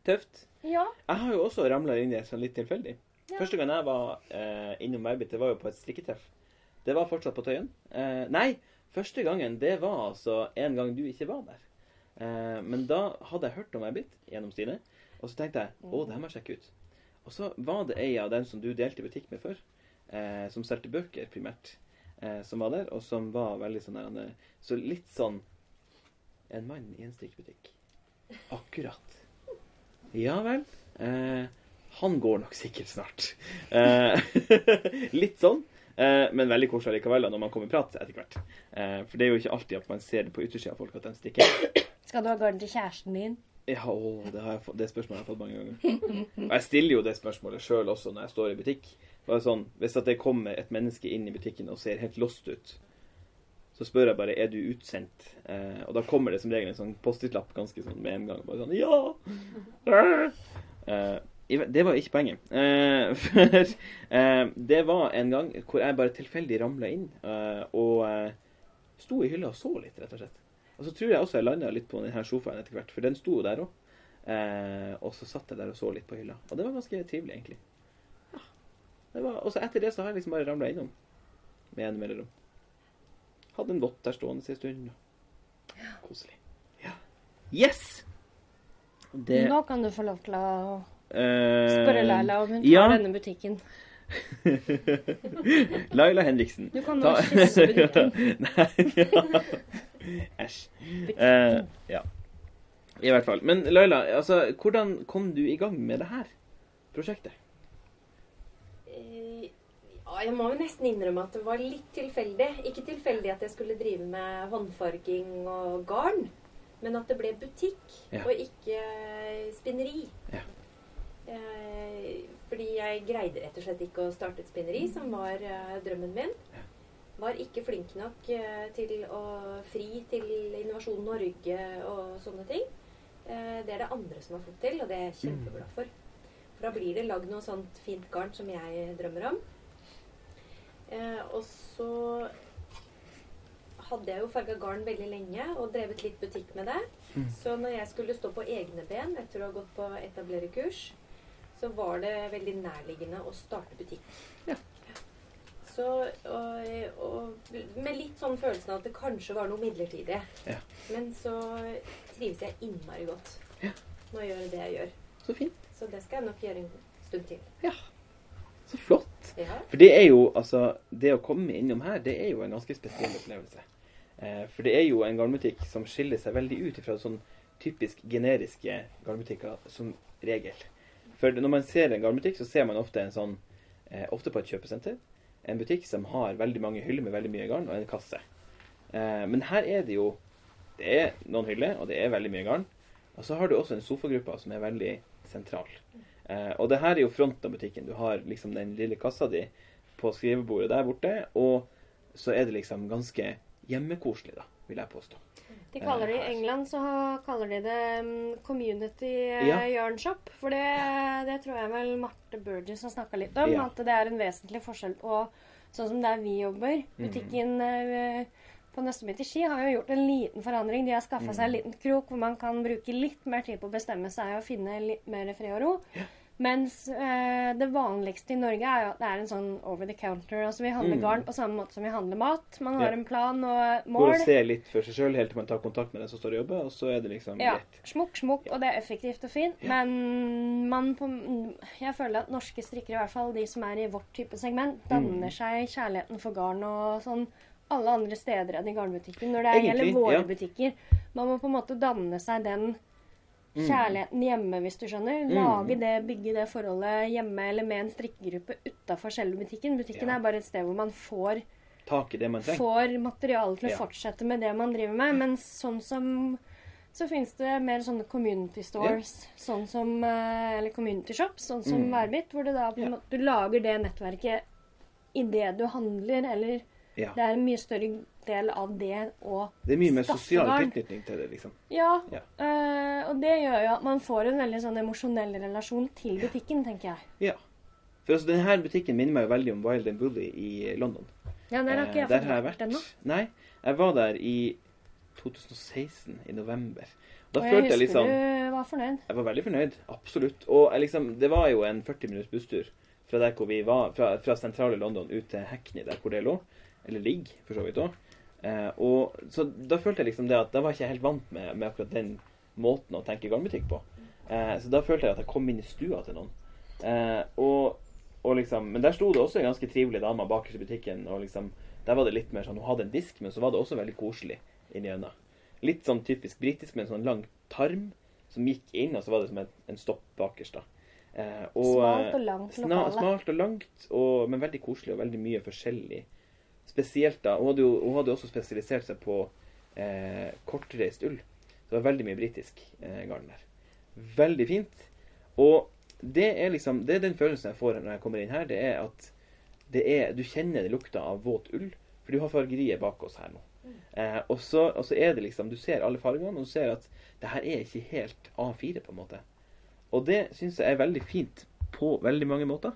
Tøft. Ja. Jeg har jo også ramla inn i det sånn litt tilfeldig. Ja. Første gang jeg var eh, innom Verbit, det var jo på et strikketreff. Det var fortsatt på Tøyen. Eh, nei, første gangen det var altså en gang du ikke var der. Eh, men da hadde jeg hørt om Verbit gjennom Stine, og så tenkte jeg å, det her må jeg sjekke ut. Og så var det ei av dem som du delte butikk med før, eh, som solgte bøker primært. eh, som var der, og som var veldig sånn der, eh, Så litt sånn En mann i en strikkbutikk. Akkurat. Ja vel. Eh, han går nok sikkert snart. Eh, litt sånn. Eh, men veldig koselig likevel når man kommer i prat etter hvert. Eh, for det er jo ikke alltid at man ser det på yttersida av folk at de stikker. Skal du ha garn til kjæresten din? Ja, å, det, har jeg fått, det spørsmålet har jeg fått mange ganger. Og jeg stiller jo det spørsmålet sjøl også når jeg står i butikk. Sånn, hvis det kommer et menneske inn i butikken og ser helt lost ut, så spør jeg bare er du utsendt. Eh, og da kommer det som regel en sånn Post-It-lapp ganske sånn med en gang. Bare sånn ja! Eh, det var ikke poenget. Eh, for eh, det var en gang hvor jeg bare tilfeldig ramla inn eh, og eh, sto i hylla og så litt, rett og slett. Og så tror jeg også jeg landa litt på denne sofaen etter hvert, for den sto der òg. Og så satt jeg der og så litt på hylla. Og det var ganske trivelig, egentlig. Ja. Og så etter det så har jeg liksom bare ramla innom med en mellomrom. Hadde en vott der stående en stund. Koselig. Ja. Yes! Det Nå kan du få lov til å eh, spørre Laila om hun tar ja. denne butikken. Laila Henriksen. Du kan nå kysse butikken. Nei. Æsj. Uh, ja. I hvert fall. Men Laila, altså, hvordan kom du i gang med det her prosjektet? Jeg må jo nesten innrømme at det var litt tilfeldig. Ikke tilfeldig at jeg skulle drive med håndfarging og garn, men at det ble butikk Ja. og ikke eh, spinneri. Ja. Eh, fordi jeg greide rett og slett ikke å starte et spinneri, som var eh, drømmen min. Ja. Var ikke flink nok eh, til å fri til Innovasjon Norge og sånne ting. Eh, det er det andre som har fått til, og det er jeg kjempeglad for. For da blir det lagd noe sånt fint garn som jeg drømmer om. Eh, og så hadde jeg jo farga garn veldig lenge og drevet litt butikk med det. Mm. Så når jeg skulle stå på egne ben etter å ha gått på etablererkurs, så var det veldig nærliggende å starte butikk. Ja. Så, og, og med litt sånn følelsen av at det kanskje var noe midlertidig. Ja. Men så trives jeg innmari godt Ja. med å gjøre det jeg gjør. Så fint. Så det skal jeg nok gjøre en stund til. Ja. Så flott. For det er jo, altså Det å komme innom her, det er jo en ganske spesiell opplevelse. Eh, for det er jo en garnbutikk som skiller seg veldig ut fra sånn typisk generiske garnbutikker som regel. For når man ser en garnbutikk, så ser man ofte en sånn eh, Ofte på et kjøpesenter. En butikk som har veldig mange hyller med veldig mye garn, og en kasse. Eh, men her er det jo Det er noen hyller, og det er veldig mye garn. Og så har du også en sofagruppe som er veldig sentral. Eh, og det her er jo fronten av butikken. Du har liksom den lille kassa di på skrivebordet der borte, og så er det liksom ganske hjemmekoselig, da, vil jeg påstå. De kaller det I England så kaller de det mm, community eh, Ja. yarn shop. For det, det tror jeg vel Marte Burgess har snakka litt om. Ja. At det er en vesentlig forskjell på sånn som der vi jobber. Mhm. Butikken eh, på Nøsteby til Ski har jo gjort en liten forandring. De har skaffa mm. seg en liten krok hvor man kan bruke litt mer tid på å bestemme seg og finne litt mer fred og ro. Mens eh, det vanligste i Norge er jo at det er en sånn over the counter. Altså Vi handler Mm. garn på samme måte som vi handler mat. Man har Ja. en plan og mål. Går og ser litt for seg sjøl helt til man tar kontakt med den som står og jobber, og så er det liksom Ja. greit. Smukk, smukk, og det er effektivt og fint. Ja. Men man på, jeg føler at norske strikkere, i hvert fall de som er i vårt type segment, Mm. danner seg kjærligheten for garn og sånn alle andre steder enn i garnbutikken. Når det Egentlig, gjelder våre ja. butikker. Man må på en måte danne seg den Mm. kjærligheten hjemme, hvis du skjønner. Mm. Lage det, bygge det forholdet hjemme eller med en strikkegruppe utafor selve butikken. Butikken Ja. er bare et sted hvor man får Tak i det man trenger. får materiale til å Ja. fortsette med det man driver med. Men sånn som så finnes det mer sånne community stores, sånn som, eh, eller community shops, sånn som Mm. Værbit, hvor du da på måte, du lager det nettverket idet du handler, eller Ja. det er en mye større del av det å Det er mye mer sosial tilknytning til det, liksom. Ja, Ja. eh, og det gjør jo at man får en veldig sånn emosjonell relasjon til butikken, tenker jeg. Ja. For altså, denne butikken minner meg jo veldig om Wild and Woolly i London. Ja, der har Eh, ikke jeg der fått har vært ennå. Nei, jeg var der i 2016, i november. Da Og jeg følte jeg liksom du var fornøyd. Jeg var veldig fornøyd, absolutt. Og liksom, det var jo en 40 minutts busstur fra der hvor vi var, fra, fra sentrale London ut til Hackney, der hvor det lå. Eller ligge, for så vidt òg. Eh, og så da følte jeg liksom det at da var jeg ikke helt vant med, med akkurat den måten å tenke garnbutikk på. Eh, så da følte jeg at jeg kom inn i stua til noen. Eh, og, og liksom, men der sto det også en ganske trivelig dame bakerst i butikken og liksom Der var det litt mer sånn Hun hadde en disk, men så var det også veldig koselig inni øynene. Litt sånn typisk britisk med en sånn lang tarm som gikk inn, og så var det som en, en stopp bakerst. da. Eh, og, Smalt og langt sna, lokale. smalt og langt, og, men veldig koselig og veldig mye forskjellig. Spesielt da, Hun hadde jo hun hadde også spesialisert seg på eh, kortreist ull. Så det var veldig mye britisk eh, garn der. Veldig fint. Og det er liksom, det er den følelsen jeg får når jeg kommer inn her. Det er at det er, du kjenner det lukta av våt ull. For du har fargeriet bak oss her nå. Eh, og, så, og så er det liksom, du ser alle fargene, og du ser at det her er ikke helt A4 på en måte. Og det syns jeg er veldig fint på veldig mange måter.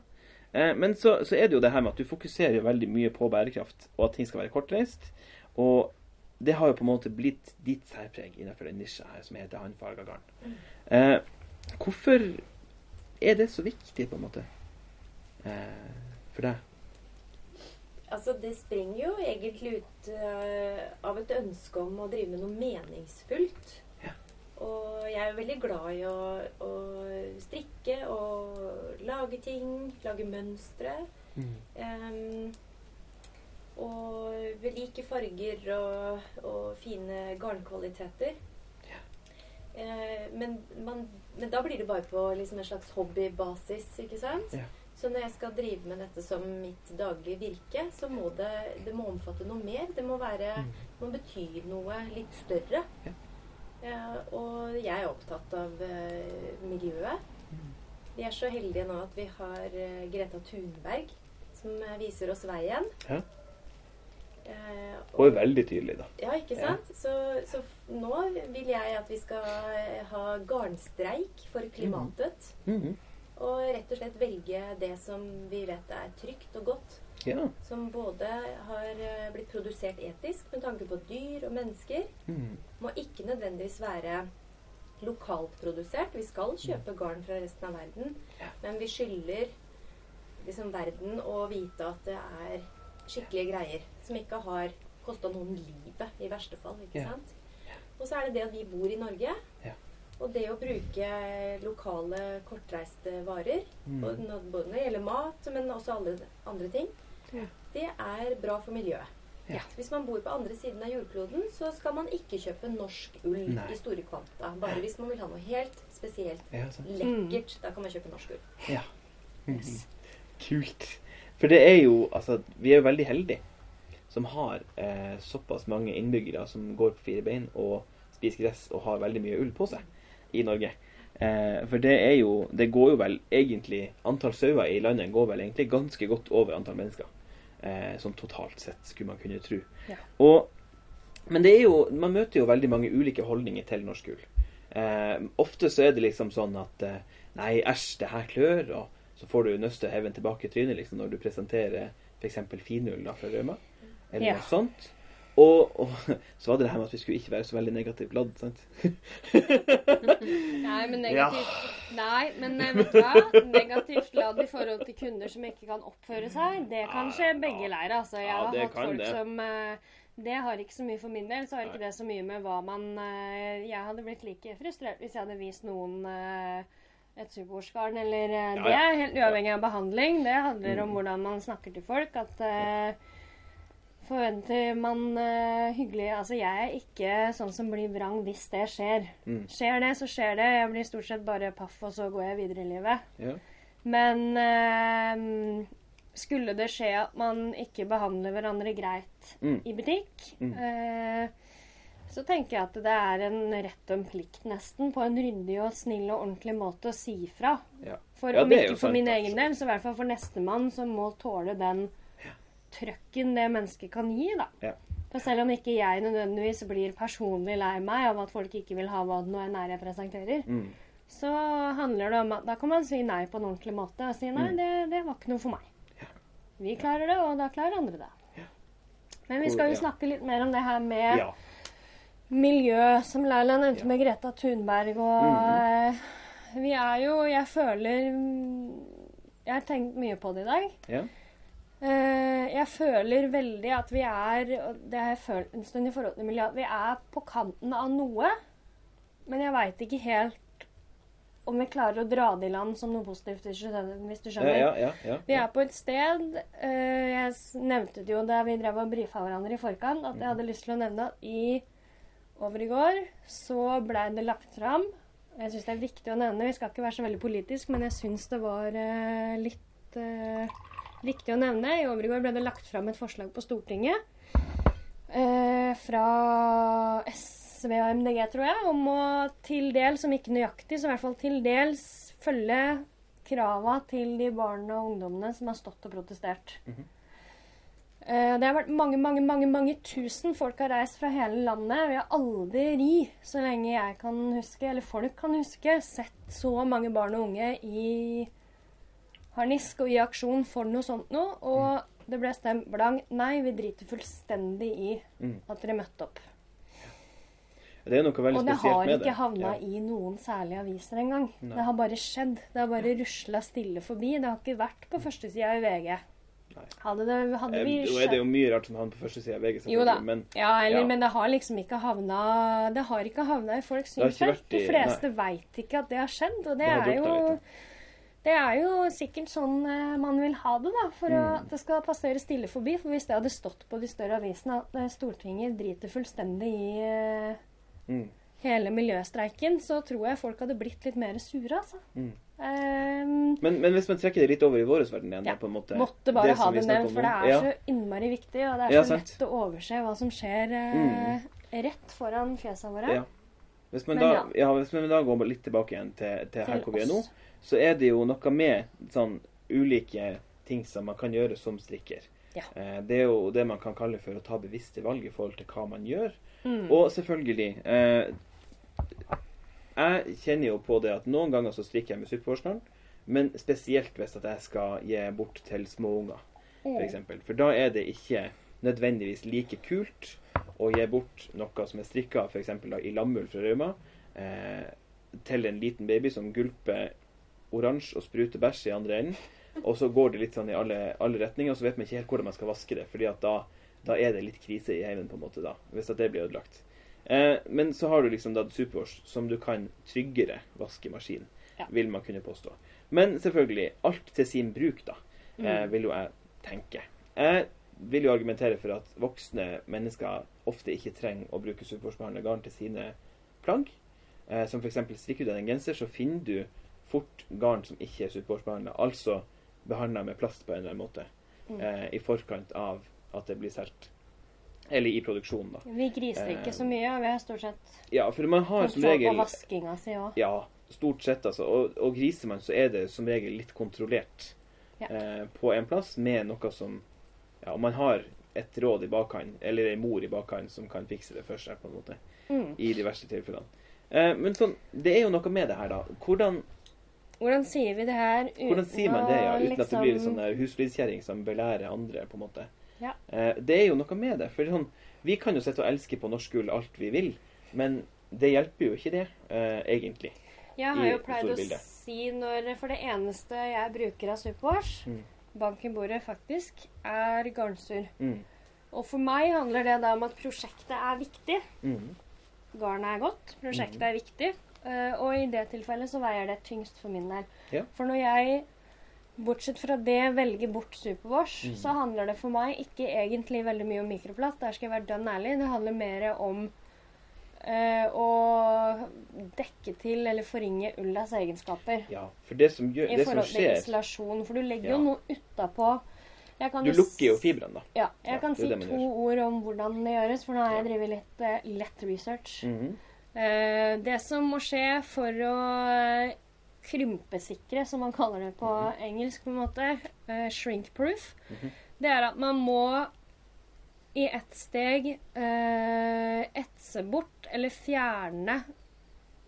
Eh, men så, så er det jo det her med at du fokuserer veldig mye på bærekraft, og at ting skal være kortreist. Og det har jo på en måte blitt ditt særpreg innenfor den nisja her som heter håndfarga garn. Eh, hvorfor er det så viktig, på en måte, eh, for deg? Altså, det springer jo egentlig ut eh, av et ønske om å drive med noe meningsfullt. Og jeg er veldig glad i å, å strikke og lage ting, lage mønstre. Em, og vi liker farger og, og fine garnkvaliteter. Eh, men, man, men da blir det bare på liksom en slags hobbybasis, ikke sant? Ja. Så når jeg skal drive med dette som mitt daglige virke, så må det, det må omfatte noe mer. Det må være må bety noe litt større. Ja. Eh, og jeg er opptatt av eh, miljøet. Vi er så heldige nå at vi har eh, Greta Thunberg som viser oss veien. Ja. Eh, Og er veldig tydelig, da. ja, ikke Ja. sant? Så, så nå vil jeg at vi skal ha garnstreik for klimatet. -hmm. Og rett og slett velge det som vi vet er trygt og godt. Ja. Som både har eh, blitt produsert etisk med tanke på dyr og mennesker. Mm. Må ikke nødvendigvis være lokalt produsert. Vi skal kjøpe garn fra resten av verden. Men vi skylder liksom verden å vite at det er skikkelige greier. Som ikke har kosta noen livet, i verste fall. ikke Ja. sant? Og så er det det at vi bor i Norge. Ja. Og det å bruke lokale, kortreiste varer, Mm. både når det gjelder mat, men også alle andre ting, Ja. Det er bra for miljøet. Ja. Hvis man bor på andre siden av jordkloden, så skal man ikke kjøpe norsk ull Nei. i store kvanta. Bare hvis man vil ha noe helt spesielt Ja, lekkert, da kan man kjøpe norsk ull. Ja. Yes. Kult. For det er jo Altså, vi er jo veldig heldige som har eh, såpass mange innbyggere som går på fire bein og spiser gress og har veldig mye ull på seg i Norge. Eh, for det er jo Det går jo vel egentlig Antall sauer i landet går vel egentlig ganske godt over antall mennesker. Eh, sånn totalt sett, skulle man kunne tro. Ja. Og men det er jo, man møter jo veldig mange ulike holdninger til norsk ull. Eh, ofte så er det liksom sånn at eh, Nei, æsj, det her klør. Og så får du nøste heven tilbake i trynet liksom, når du presenterer f.eks. finull da, fra Rauma, Eller Ja. noe sånt. Og, og så var det det her med at vi skulle ikke være så veldig negativt ladd. sant? Nei, men negativt Nei, men eh, vet du hva? Negativt ladd i forhold til kunder som ikke kan oppføre seg, det kan skje begge leirer. Altså, jeg Ja, har hatt folk det. som eh, Det har ikke så mye for min del. Så har ikke det så mye med hva man eh, Jeg hadde blitt like frustrert hvis jeg hadde vist noen et superordsgarn eller Ja, Det er helt uavhengig av behandling. Det handler om Mm. hvordan man snakker til folk. At Forventer man uh, hyggelig Altså, jeg er ikke sånn som blir vrang hvis det skjer. Mm. Skjer det, så skjer det. Jeg blir stort sett bare paff, og så går jeg videre i livet. Ja. Men uh, skulle det skje at man ikke behandler hverandre greit Mm. i butikk, Mm. uh, så tenker jeg at det er en rett og en plikt nesten på en ryddig og snill og ordentlig måte å si fra. Ja. For Ja, om ikke for min egen del, så i hvert fall for nestemann som må tåle den trøkken det mennesket kan gi, da. Ja. For selv om ikke jeg nødvendigvis blir personlig lei meg av at folk ikke vil ha hva det nå enn er jeg presenterer, Mm. så handler det om at da kan man si nei på en ordentlig måte og si nei, Mm. det, det var ikke noe for meg. Vi klarer det, og da klarer andre det. Men vi skal jo ja. snakke litt mer om det her med ja. miljø, som Laila nevnte Ja. med Greta Thunberg. Og mm -hmm. vi er jo Jeg føler Jeg har tenkt mye på det i dag. Eh, jeg føler veldig at vi er og Det har jeg følt en stund i forhold til miljøet, At vi er på kanten av noe, men jeg veit ikke helt om vi klarer å dra det i land som noe positivt, hvis du skjønner. Ja, ja, ja, Vi er på et sted eh, Jeg nevnte det jo da vi drev og brifa hverandre i forkant, at jeg hadde lyst til å nevne at i over i går så blei det lagt fram. Jeg syns det er viktig å nevne, vi skal ikke være så veldig politisk, men jeg syns det var eh, litt viktig å nevne. I overgår ble det lagt fram et forslag på Stortinget eh, fra SV og MDG, tror jeg, om å til dels, om ikke nøyaktig, så i hvert fall til dels følge krava til de barna og ungdommene som har stått og protestert. Eh, Det har vært mange, mange, mange mange tusen folk har reist fra hele landet. Vi har aldri, så lenge jeg kan huske, eller folk kan huske, sett så mange barn og unge i harnisk og i aksjon for noe sånt noe. Og det ble stemt blankt nei, vi driter fullstendig i Mm. at dere møtte opp. Det er noe veldig spesielt med det. Og det har ikke havna Ja. i noen særlige aviser engang. Nei. Det har bare skjedd. Det har bare rusla stille forbi. Det har ikke vært på førstesida i VG. Nei. Hadde, det, hadde Eh, vi skjønt... er det jo mye rart som havner på første side av VG, Jo da. men Ja, eller, Ja. men det har liksom ikke havna Det har ikke havna i folks synsfelt. De fleste veit ikke at det har skjedd, og det, Det er jo litt, det er jo sikkert sånn eh, man vil ha det, da, for Mm. at det skal passere stille forbi. For hvis det hadde stått på de større avisene at eh, Stortinget driter fullstendig i eh, mm, hele miljøstreiken, så tror jeg folk hadde blitt litt mer sure, altså. mm. Um, Men, men hvis man trekker det litt over i vår verden igjen, Ja, da, på en måte måtte bare ha det nevnt, for det er ja. så innmari viktig, og det er Ja, så sant. lett å overse hva som skjer uh, rett foran fjesene våre. Ja. Hvis man, Men da, hvis man da går litt tilbake igjen til, til her hvor vi er nå. Så er det jo noe med sånn ulike ting som man kan gjøre som strikker. Ja. Eh, det er jo det man kan kalle for å ta bevisste valg i forhold til hva man gjør. Mm. Og selvfølgelig eh, Jeg kjenner jo på det at noen ganger så strikker jeg med suppeforskeren, men spesielt hvis at jeg skal gi bort til småunger, Mm. f.eks. For, for da er det ikke nødvendigvis like kult å gi bort noe som er strikka f.eks. i lammull fra Rauma, eh, til en liten baby som gulper oransje og spruter bæsj i andre enden. Og så går det litt sånn i alle, alle retninger, og så vet man ikke helt hvordan man skal vaske det. fordi at da, da er det litt krise i heimen, på en måte, da, hvis at det blir ødelagt. Eh, men så har du liksom da Superwash, som du kan tryggere vaske i maskin, Ja. vil man kunne påstå. Men selvfølgelig, alt til sin bruk, da, eh, Mm. vil jo jeg tenke. Jeg vil jo argumentere for at voksne mennesker ofte ikke trenger å bruke Superwash-behandla garn til sine plagg. Eh, som f.eks. strikker du deg en genser, så finner du fort garn som ikke er Superwash-behandla, altså behandla med plast på en eller annen måte, Mm. eh, i forkant av at det blir solgt. Eller i produksjonen, da. Vi griser ikke så mye, vi har stort sett Ja, for man har som regel på vaskinga si òg. Ja, stort sett, altså. Og, og griser man, så er det som regel litt kontrollert Ja. eh, på en plass med noe som Ja, om man har et råd i bakhånd, eller ei mor i bakhånd som kan fikse det for seg, på en måte, Mm. i de verste tilfellene. Eh, men sånn, det er jo noe med det her, da. Hvordan, Hvordan sier vi det her uten hvordan sier man det, ja, uten liksom... at det blir en liksom- sånn huslydskjerring som belærer andre, på en måte? Ja. Eh, det er jo noe med det. For sånn, vi kan jo sitte og elske på norsk gull alt vi vil, men det hjelper jo ikke det, eh, egentlig. Jeg har jo pleid å si når For det eneste jeg bruker av Supervars, Mm. bank i bordet faktisk, er garnsur. Mm. Og for meg handler det da om at prosjektet er viktig. Mm. Garnet er godt, prosjektet mm. er viktig. Eh, og i det tilfellet så veier det tyngst for min del. Ja. For når jeg, bortsett fra det, velger bort Superwash, mm. så handler det for meg ikke egentlig veldig mye om mikroplast. Der skal jeg være dønn ærlig. Det handler mer om Uh, å dekke til eller forringe ullas egenskaper. Ja, for det som, gjør, I det som forhold til isolasjon. For du legger Ja. jo noe utapå. Jeg kan Du lukker jo fibrene, da. Ja, jeg Ja, kan si to gjør. ord om hvordan det gjøres, for nå har jeg drevet litt uh, lett research. Mhm. Eh, det som må skje for å krympesikre, som man kaller det på Mhm. engelsk, på en måte, eh, shrinkproof, Mhm. det er at man må i ett steg eh, etse bort eller fjerne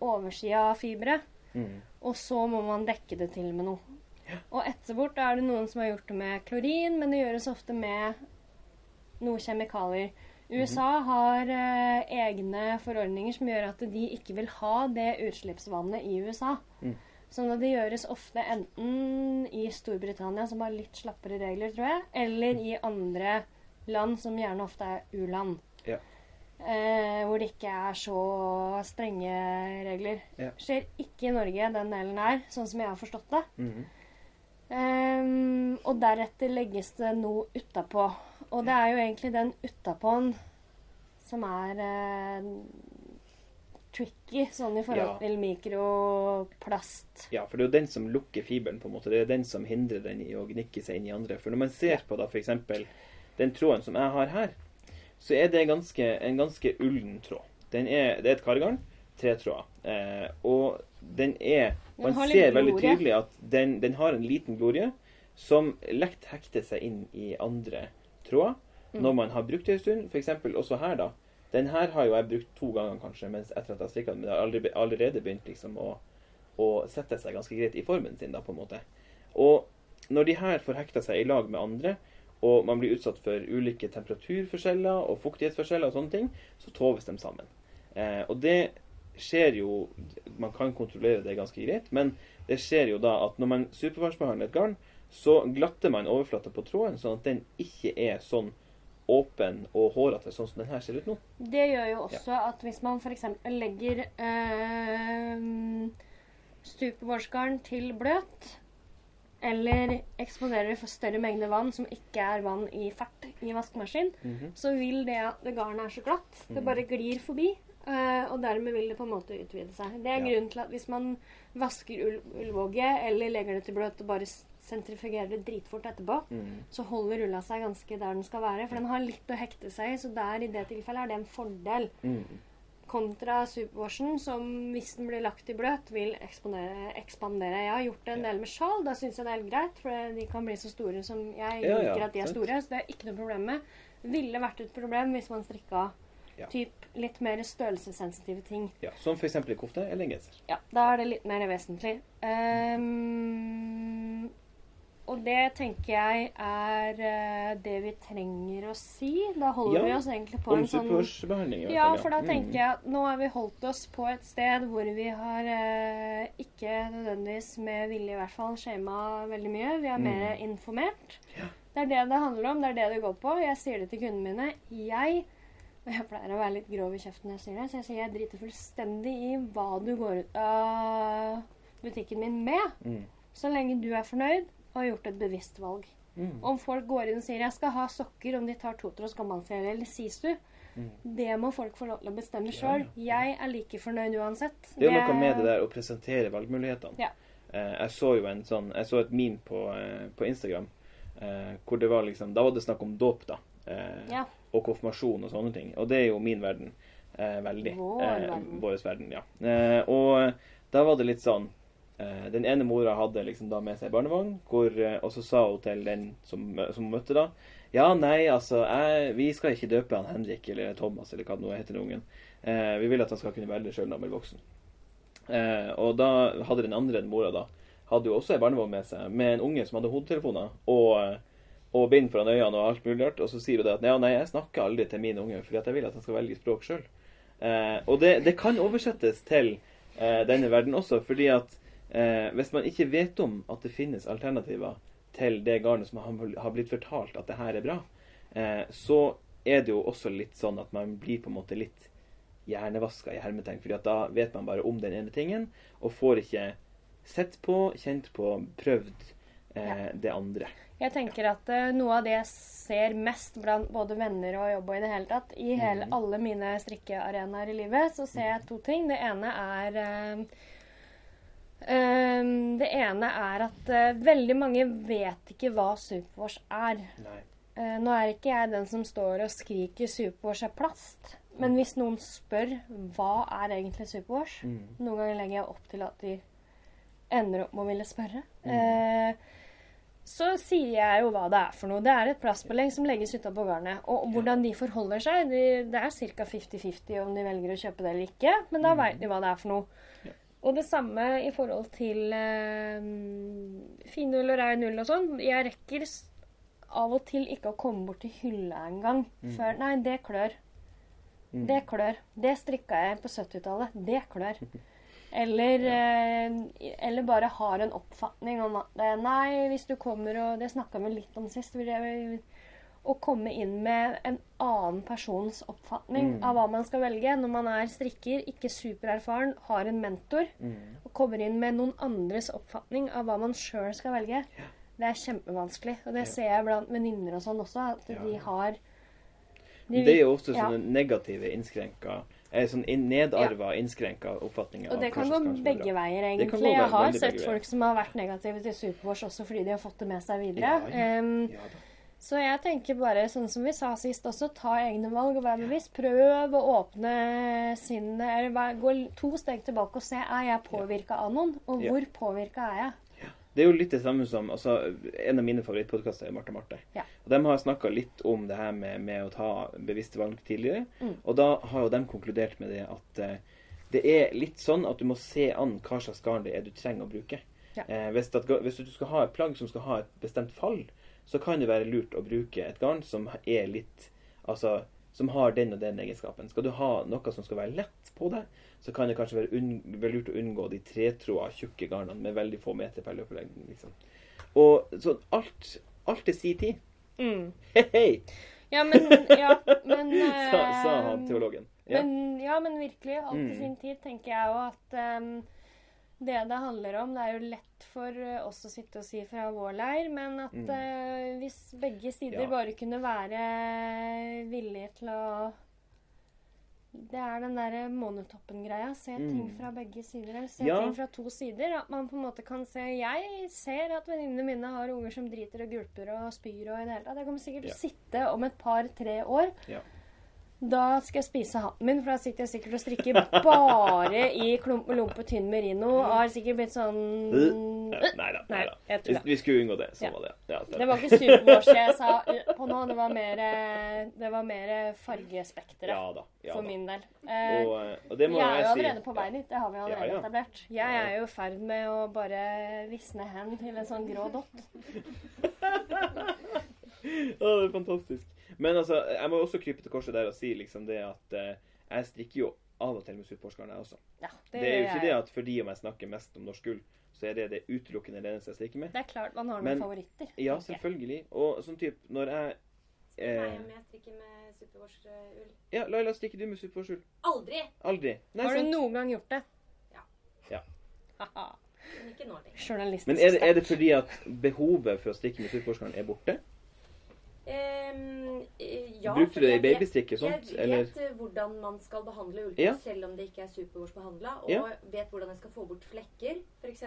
oversida av fiberet. Mm. Og så må man dekke det til med noe. Og etse bort er det noen som har gjort det med klorin, men det gjøres ofte med noe kjemikalier. USA har eh, egne forordninger som gjør at de ikke vil ha det utslippsvannet i USA. Mm. Sånn at det gjøres ofte enten i Storbritannia, som har litt slappere regler, tror jeg, eller i andre land som gjerne ofte er u-land. Ja. Eh, hvor det ikke er så strenge regler. Ja. Skjer ikke i Norge, den delen her, sånn som jeg har forstått det. Mhm. Um, og deretter legges det noe utapå. Og det er jo egentlig den utapå'n som er eh, tricky, sånn i forhold Ja. til mikroplast. Ja, for det er jo den som lukker fiberen, på en måte. Det er den som hindrer den i å gnikke seg inn i andre. For når man ser på da f.eks. den tråden som jeg har her, så er det ganske, en ganske ullen tråd. Den er, det er et kargarn, tre tråder. Eh, og den er Den Man litt ser veldig tydelig at den, den har en liten glorie som lett hekter seg inn i andre tråder Mm. når man har brukt det en stund. F.eks. også her, da. Den her har jo jeg brukt to ganger kanskje mens etter at jeg strikka den, men det har allerede, allerede begynt liksom å, å sette seg ganske greit i formen sin, da, på en måte. Og når de her får hekta seg i lag med andre, og man blir utsatt for ulike temperaturforskjeller og fuktighetsforskjeller og sånne ting, så toves de sammen. Eh, og det skjer jo Man kan kontrollere det ganske greit, men det skjer jo da at når man supervarsbehandler et garn, så glatter man overflata på tråden, sånn at den ikke er sånn åpen og hårete, sånn som den her ser ut nå. Det gjør jo også at hvis man f.eks. legger øh, stupevårsgarn til bløt, eller eksponerer for større mengder vann som ikke er vann i fart i vaskemaskin, Mhm. så vil det at det garnet er så glatt. Det bare glir forbi. eh, og dermed vil det på en måte utvide seg. Det er Ja. grunnen til at hvis man vasker ull ullvåge eller legger det til bløt og bare sentrifugerer det dritfort etterpå, mm. så holder rulla seg ganske der den skal være. For den har litt å hekte seg i, så der i det tilfellet er det en fordel. Mm. Kontra superwashen, som hvis den blir lagt i bløt, vil ekspandere. Jeg har gjort det en del med sjal. Da syns jeg det er helt greit, for de kan bli så store som jeg Ja, liker ja, at de er store. Så det er ikke noe problem med. Ville vært et problem hvis man strikka Ja. typ litt mer størrelsessensitive ting. Ja, som f.eks. kofte eller en genser. Ja, da er det litt mer vesentlig. Ehm, og det tenker jeg er uh, det vi trenger å si. Da holder Ja, vi oss egentlig på en sånn Ja, for da Mhm. tenker jeg at nå har vi holdt oss på et sted hvor vi har uh, ikke nødvendigvis med vilje i hvert fall skjema veldig mye. Vi er Mm. mer informert. Ja. Det er det det handler om. Det er det det går på. Jeg sier det til kundene mine. Jeg og jeg pleier å være litt grov i kjeften når jeg sier det, så jeg sier jeg driter fullstendig i hva du går ut av butikken min med, Mm. så lenge du er fornøyd har gjort et bevisst valg. Mm. Om folk går inn og sier jeg skal ha sokker, om de tar Totros gammalserie eller Sisu, mm. det må folk få lov til å bestemme sjøl. Jeg er like fornøyd uansett. Det er jo noe med det der å presentere valgmulighetene. Ja. Eh, jeg så jo en sånn Jeg så et meme på, eh, på Instagram eh, hvor det var liksom Da var det snakk om dåp, da. Eh, Ja. Og konfirmasjon og sånne ting. Og det er jo min verden. Eh, veldig. Vår verden. Vår verden, ja. Eh, og da var det litt sånn Den ene mora hadde liksom da med seg barnevogn, hvor, eh, og så sa hun til den som, som møtte da Ja, nei, altså, jeg, vi skal ikke døpe han Henrik eller Thomas eller hva det nå heter, den ungen. Eh, vi vil at han skal kunne velge sjøl når han blir voksen. Eh, og da hadde den andre mora da hadde jo også ei barnevogn med seg, med en unge som hadde hodetelefoner og, og bind foran øynene og alt mulig rart. Og så sier hun det at ja, nei, jeg snakker aldri til min unge fordi jeg vil at han skal velge språk sjøl. Eh, og det, det kan oversettes til eh, denne verden også, fordi at eh, hvis man ikke vet om at det finnes alternativer til det garnet som har, har blitt fortalt at det her er bra, eh, så er det jo også litt sånn at man blir på en måte litt hjernevaska i hermetegn, fordi at da vet man bare om den ene tingen, og får ikke sett på, kjent på, prøvd eh, det andre. Jeg tenker at uh, noe av det jeg ser mest blant både venner og jobb og i det hele tatt, i hele, mm. alle mine strikkearenaer i livet, så ser jeg to ting. Det ene er eh, eh, Det ene er at uh, veldig mange vet ikke hva Supervors er. Eh, nå er ikke jeg den som står og skriker 'Supervors er plast. Men hvis noen spør hva er egentlig Supervors Mm. noen ganger legger jeg opp til at de ender opp med å ville spørre. Mm. Uh, så sier jeg jo hva det er for noe. Det er et plastbelegg som legges utapå garnet. Og hvordan de forholder seg, de, det er ca. 50-50 om de velger å kjøpe det eller ikke. Men da Mm. veit de hva det er for noe. Ja. Og det samme i forhold til eh, finull og rein ull og sånn. Jeg rekker av og til ikke å komme bort til hylla engang Mm. før Nei, det klør. Mm. Det klør. Det strikka jeg på 70-tallet. Det klør. Eller, eh, eller bare har en oppfatning om at eh, Nei, hvis du kommer og Det snakka vi litt om sist. vil jeg- å komme inn med en annen persons oppfatning Mm. av hva man skal velge. Når man er strikker, ikke supererfaren, har en mentor, Mm. og kommer inn med noen andres oppfatning av hva man sjøl skal velge. Det er kjempevanskelig. Og det Ja. ser jeg blant venninner og sånn også, at Ja, de har de, Det er jo ofte ja. sånne negative innskrenka eh, Sånn nedarva innskrenka oppfatninger Og det kan gå begge veier, egentlig. Jeg har sett folk som har vært negative til Superwash også fordi de har fått det med seg videre. Ja, ja. Um, Ja da. Så jeg tenker bare, sånn som vi sa sist også, ta egne valg og vær bevisst. Prøv å åpne sinnet, eller vær- gå to steg tilbake og se er jeg påvirka av noen, og Ja. hvor påvirka er jeg. Det er jo litt det samme som altså, En av mine favorittpodkaster er Marte Marte. Ja. Og De har snakka litt om det her med, med å ta bevisste valg tidligere. Mm. Og da har jo de konkludert med det at uh, det er litt sånn at du må se an hva slags garn det er du trenger å bruke. Ja. Uh, hvis, at, hvis du skal ha et plagg som skal ha et bestemt fall, så kan det være lurt å bruke et garn som er litt Altså som har den og den egenskapen. Skal du ha noe som skal være lett på deg, så kan det kanskje være, være lurt å unngå de tretråda, tjukke garnene med veldig få meter per løpelengde. Liksom. Og så alt, alt til si tid. Hei, hei! Ja, men, ja, men Sa, sa eh, han teologen. Ja. Men, ja, men virkelig. Alt i Mm. sin tid, tenker jeg jo at em, det det handler om Det er jo lett for eh, oss å sitte og si fra vår leir, men at Mm. uh, hvis begge sider Ja. bare kunne være villige til å Det er den derre månetoppen-greia. Se ting Mm. fra begge sider. Eller se Ja. ting fra to sider. At man på en måte kan se Jeg ser at venninnene mine har unger som driter og gulper og spyr og i det hele tatt. Jeg kommer sikkert til Ja. å sitte om et par-tre år Ja. Da skal jeg spise hatten min, for da sitter jeg sikkert og strikker bare i klump og lompe tynn merino. Og har sikkert blitt sånn Nei da. Nei, Vi, vi skulle unngå det. Sånn Ja. var det. Ja, Det var ikke superwash jeg sa uh, på nå. Det var mer, eh, det var mer fargespekteret ja da. Ja, for min del. Eh, Og, eh, og det må jeg er jo allerede si. på vei dit. Det har vi allerede etablert. Jeg er jo i ferd med å bare visne hen til en sånn grå dott. Å, det er fantastisk. Men altså, jeg må også krype til korset der og si liksom det at eh, jeg strikker jo av og til med superforskarene, jeg også. Ja, Det, er jo ikke det at fordi om jeg snakker mest om norsk gull, så er det det utelukkende det eneste jeg strikker med. Det er klart man har noen Men- favoritter. Ja, selvfølgelig. Og sånn type når jeg eh, meg om jeg strikker med superwash-ull. Ja, Laila, strikker du med supervårsull? Aldri! Aldri. Nei, Har du sant. noen gang gjort det? Ja. Ja. Haha. Men ikke nå lenger. Men er det, er det fordi at behovet for å strikke med supervårsull er borte? Ehm, eh, ja, Brukte du det i vet- og sånt? Jeg vet eller? hvordan man skal behandle ulltøy, Ja. selv om det ikke er superwash-behandla. Og Ja. vet hvordan jeg skal få bort flekker, f.eks.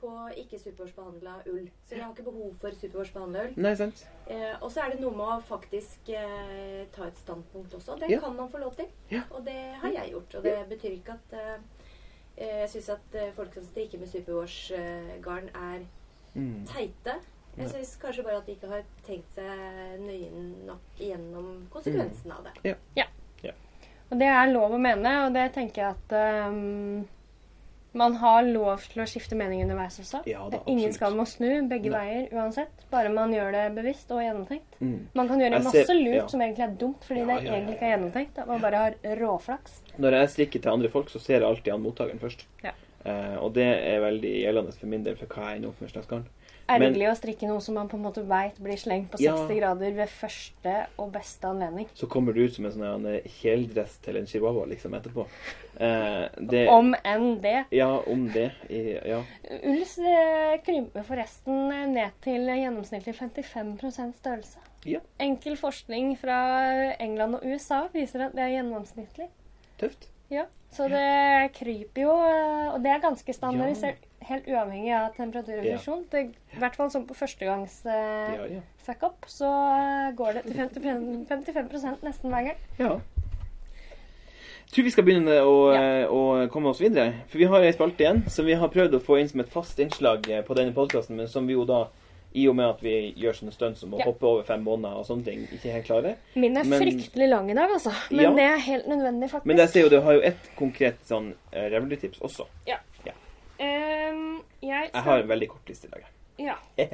på ikke superwash-behandla ull. Så jeg har ikke behov for superwash-behandla ull. Nei, sant? Eh, og så er det noe med å faktisk eh, ta et standpunkt også. Det Ja. kan man få lov til. Ja. Og det har jeg gjort. Og det betyr ikke at eh, eh, jeg syns at eh, folk som strikker med superwash-garn, er Mm. Jeg syns kanskje bare at de ikke har tenkt seg nøye nok gjennom konsekvensen av det. Ja Og det er lov å mene, og det tenker jeg at um, man har lov til å skifte mening underveis også. Ja da, ingen skal må snu begge Nei. veier uansett. Bare man gjør det bevisst og gjennomtenkt. Mm. Man kan gjøre Jeg masse ser- lurt ja. som egentlig er dumt, fordi Ja, det ja, ja, egentlig ikke er gjennomtenkt. At man bare har råflaks. Når jeg strikker til andre folk, så ser jeg alltid an mottakeren først. Ja. Eh, og det er veldig gjeldende for min del for hva jeg slags garn. Men- Ergerlig å strikke noe som man på en måte veit blir slengt på Ja. 60 grader ved første og beste anledning. Så kommer du ut som en sånn her kjeledress til en chihuahua liksom etterpå. Eh, det, Om enn det. Ja, om det. I, ja. Eh, krymper forresten eh, ned til gjennomsnittlig 55% størrelse. Ja. Enkel forskning fra England og USA viser at det er gjennomsnittlig. Tøft. Ja, Så det kryper jo, eh, og det er ganske standardisert, helt uavhengig av temperaturreduksjon. Det- I hvert fall sånn på førstegangs eh, Ja, ja. fuck-up, så eh, går det til 55, 55 nesten hver gang. ja. Jeg tror vi skal begynne å, Ja. eh, å komme oss videre. For vi har ei spalte igjen som vi har prøvd å få inn som et fast innslag eh, på denne podkasten, men som vi jo da, i og med at vi gjør sånne stunt som å Ja. hoppe over fem måneder og sånne ting, ikke helt klare. Min er Men- fryktelig lang i dag, altså. Men Ja. det er helt nødvendig, faktisk. Men jeg ser jo du har jo et konkret sånn uh, også Ja Ja. Jeg Jeg skal har en veldig kort liste i dag. Ja.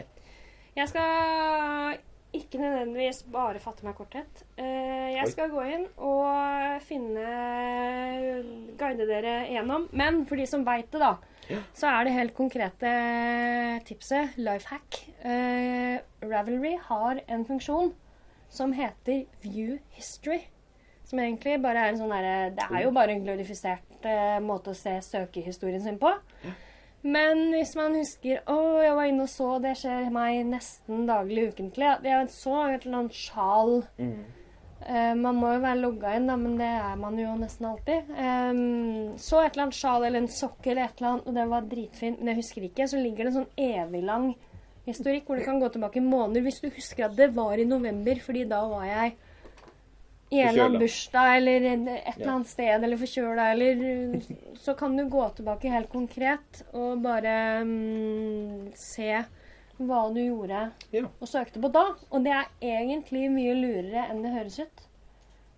Jeg skal ikke nødvendigvis bare fatte meg korthet. Eh, jeg Oi. skal gå inn og finne Guide dere gjennom. Men for de som veit det, da, Ja. så er det helt konkrete tipset life hack. Uh, Ravelry har en funksjon som heter View History. Som egentlig bare er en sånn derre Det er jo bare en glorifisert eh, måte å se søkehistorien sin på. Men hvis man husker Å, jeg var inne og så, det skjer meg nesten daglig ukentlig. Jeg så et eller annet sjal Mm. Eh, man må jo være logga inn, da, men det er man jo nesten alltid. Em, så et eller annet sjal eller en sokk eller et eller annet, og det var dritfint, men jeg husker ikke. Så ligger det en sånn evig lang historikk hvor du kan gå tilbake i måneder hvis du husker at det var i november, fordi da var jeg i en eller annen bursdag eller et eller annet sted eller forkjøla eller Så kan du gå tilbake helt konkret og bare mm, se hva du gjorde Ja. og søkte på da. Og det er egentlig mye lurere enn det høres ut.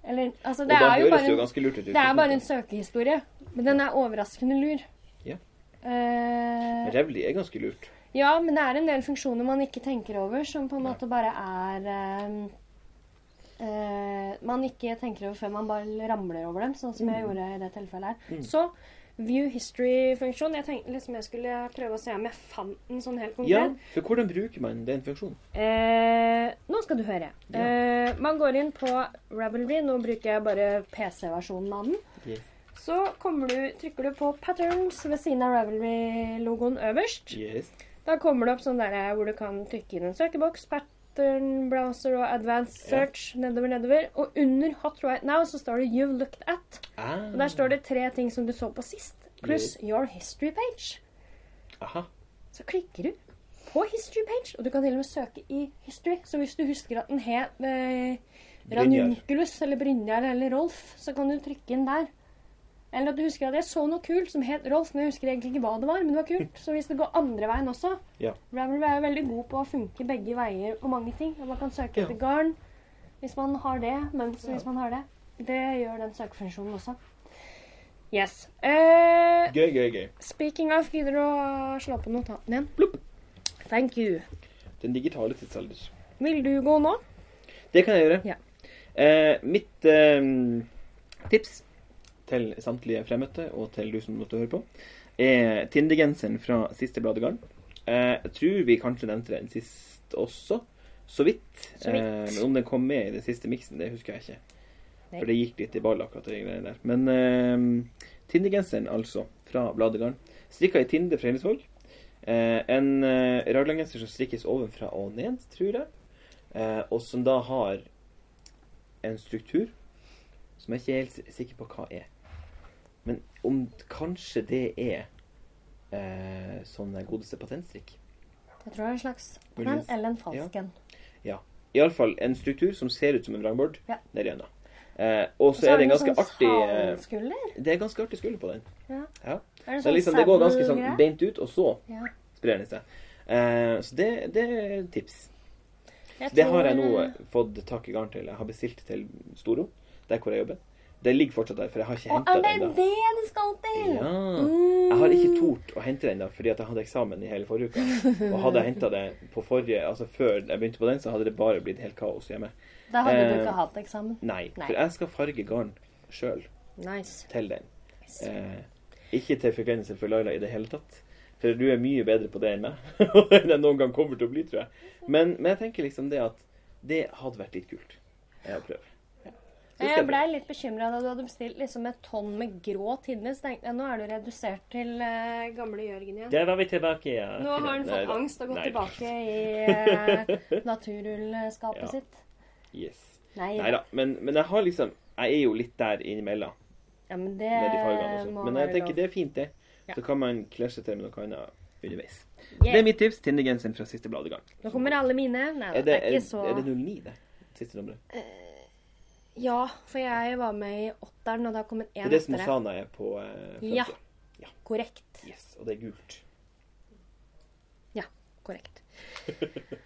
Eller, altså, det er jo bare det jo ut. det er bare en søkehistorie. Men den er overraskende lur. Ja. Uh, Revli er ganske lurt. ja, men det er en del funksjoner man ikke tenker over, som på en måte bare er eh, eh, Man ikke tenker over før man bare ramler over dem, sånn som jeg gjorde i det tilfellet her. Mm. Så view history-funksjon Jeg tenkte liksom jeg skulle prøve å se om jeg fant den sånn helt konkret. Ja, for hvordan bruker man den funksjonen? Eh, nå skal du høre. Ja. Eh, man går inn på Ravelry. Nå bruker jeg bare PC-versjonen av den. Yes. Så du, trykker du på patterns ved siden av Ravelry-logoen øverst. Yes. Da kommer det opp sånn der hvor du kan trykke inn en søkeboks, pattern, browser og advanced Ja. search nedover, nedover. Og under hot right now så står det 'you've looked at'. Ah. Og der står det tre ting som du så på sist, pluss your history page. Aha. Så klikker du på history page, og du kan til og med søke i history. Så hvis du husker at den het eh, Ranunculus eller Brynjar eller Rolf, så kan du trykke inn der. Eller at du husker at jeg så noe kult som het Rolf, men jeg husker egentlig ikke hva det var. Men det var kult. Så hvis det går andre veien også Ja. Ravelry er jo veldig god på å funke begge veier og mange ting. Og man kan søke Ja. etter garn hvis man har det. Mens Ja. hvis man har det. Det gjør den søkefunksjonen også. Yes. Eh, Gøy, gøy, gøy. Speaking of, gidder du å slå på notatene igjen? Plopp. Thank you. Den digitale tidsalder. Vil du gå nå? Det kan jeg gjøre. Ja. Eh, mitt eh, tips til samtlige fremmøtte, og til du som måtte høre på, er Tindergenseren fra siste Bladegarden. Eh, jeg tror vi kanskje nevnte den sist også, så vidt. Så vidt. Eh, men om den kom med i den siste miksen, det husker jeg ikke. Nei. For det gikk litt i ball, akkurat det greiene der. Men eh, Tindergenseren, altså, fra Bladegarden. Strikka i Tinde fra Hillesvåg. Eh, en eh, raglandgenser som strikkes ovenfra og ned, tror jeg. Eh, og som da har en struktur som jeg ikke er helt sikker på hva er. Men om kanskje det er eh, sånn godeste patentstrikk. Jeg tror det er en slags Muligens. eller en falsk en. Iallfall en struktur som ser ut som en vrangbord Ja. nedi enda. Eh, og så er det en ganske sånn artig eh. Det er ganske artig skulder på den. Ja. Ja. Er det Så det, liksom, det går ganske sånn beint ut, og så Ja. sprer den seg. Eh, så det, det er tips. Jeg Det tror- har jeg nå fått tak i garn til. Jeg har bestilt til Storo, der hvor jeg jobber. Det ligger fortsatt der, for jeg har ikke henta er det den det ennå. det skal til? Ja. Mm. Jeg har ikke tort å hente den da, fordi at jeg hadde eksamen i hele forrige uke. Og hadde jeg henta det på forrige, altså før jeg begynte på den, så hadde det bare blitt helt kaos hjemme. Da hadde du Eh, ikke hatt eksamen. Nei, Nei. for jeg skal farge garn sjøl Nice. til den. Nice. Eh, ikke til forkleinelse for Laila i det hele tatt. For du er mye bedre på det enn meg. enn jeg noen gang kommer til å bli, tror jeg. Men, men jeg tenker liksom det at det hadde vært litt kult jeg å prøve. Jeg blei litt bekymra da du hadde bestilt liksom et tonn med grå tinne. Så tenkte jeg nå er du redusert til uh, gamle Jørgen igjen. Der var vi tilbake, ja. Nå har han fått Nei, angst og gått Nei tilbake i uh, naturullskapet Ja. sitt. Yes. Nei, da. Men, men jeg har liksom Jeg er jo litt der innimellom Ja, men det med de fargene må sånn. Men jeg tenker lov. det er fint, det. Ja. Så kan man kle til med noe annet underveis. Yeah. Det er mitt tips. Tindergenseren fra siste bladet gang. Nå kommer alle mine. Nei, Er det det, er er, ikke så er det 09, det? Siste nummeret? Ja, for jeg var med i åtteren, og det har kommet Det én er det som åttere. Sana er på eh, Ja. framsida. Korrekt. Yes, og det er gult. Ja, Korrekt.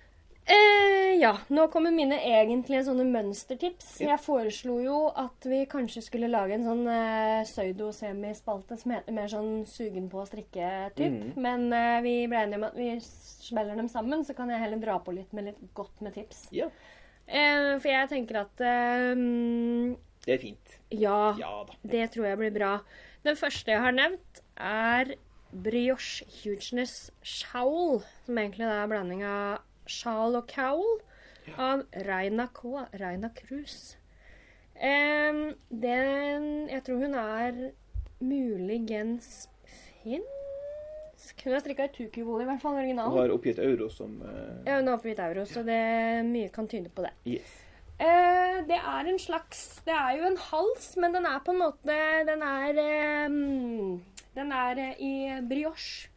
Eh, ja, nå kommer mine egentlige sånne mønstertips. Ja. Jeg foreslo jo at vi kanskje skulle lage en sånn eh, pseudo-semispalte som heter mer sånn sugen på å strikke-typ. Mm. Men eh, vi ble enige om at vi smeller dem sammen, så kan jeg heller dra på litt med litt godt med tips. Ja, Eh, for jeg tenker at eh, det er fint. ja, Ja det tror jeg blir bra. Den første jeg har nevnt, er Brioche Hugeness Shawl, som egentlig er en blanding av sjal og cowl. av Reina K. Reina Cruz. Eh, den Jeg tror hun er muligens finsk? Hun har strikka i tukubol, i hvert fall originalen. Hun har oppgitt euro som uh... Ja, hun har oppgitt euro, så det mye kan tyde på det. Yes. Uh, det er en slags Det er jo en hals, men den er på en måte Den er mm, Den er i brioche.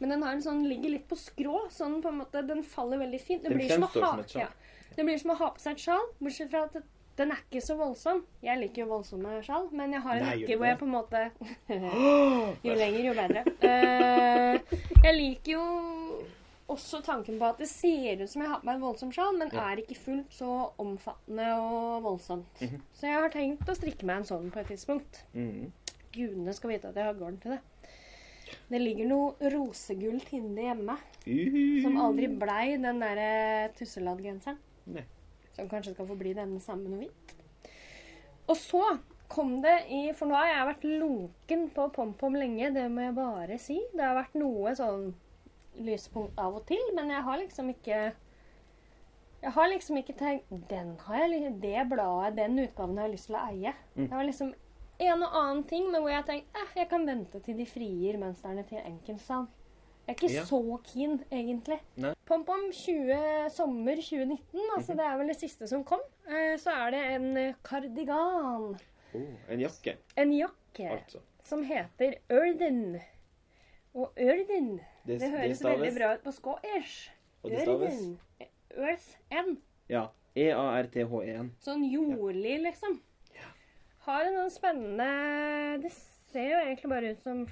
Men den har en sånn, ligger litt på skrå. så på en måte, Den faller veldig fint. Det blir som å ha, som et sjal. ja, det blir som å ha på seg et sjal, bortsett fra at den er ikke så voldsom. Jeg liker jo voldsomme sjal, men jeg har en Nei, jakke hvor jeg på en måte Jo lenger, jo bedre. Uh, jeg liker jo også tanken på at det ser ut som jeg har på meg en voldsom sjal, men Ja. er ikke fullt så omfattende og voldsomt. Mhm. Så jeg har tenkt å strikke meg en sånn på et tidspunkt. Mm. Gudene skal vite at jeg har garn til det. Det ligger noe rosegull inne hjemme, Uhu. som aldri blei den derre tusseladd-genseren. Som kanskje skal få bli denne sammen noe hvitt. Og så kom det i For nå har jeg vært lunken på pom-pom lenge, det må jeg bare si. Det har vært noe sånn lyspunkt av og til, men jeg har liksom ikke Jeg har liksom ikke tenkt den har jeg, Det bladet, den utgaven har jeg lyst til å eie. Mm. Det var liksom en og annen ting, men hvor jeg tenkte eh, jeg kan vente til de frier mønstrene til Enkeltsand. Jeg er ikke Ja. så keen, egentlig. PomPom Pom-pom 20, sommer 2019, altså Mhm. det er vel det siste som kom. Eh, Så er det en eh, kardigan. Oh, en jakke, En jakke altså. som heter Ørden. Og Ørden, Det, det høres veldig bra ut på skotsk. Og det staves? Earth. Ja. E-A-R-T-H-E-N. Sånn jordlig, liksom. Har en sånn spennende Det ser jo egentlig bare ut som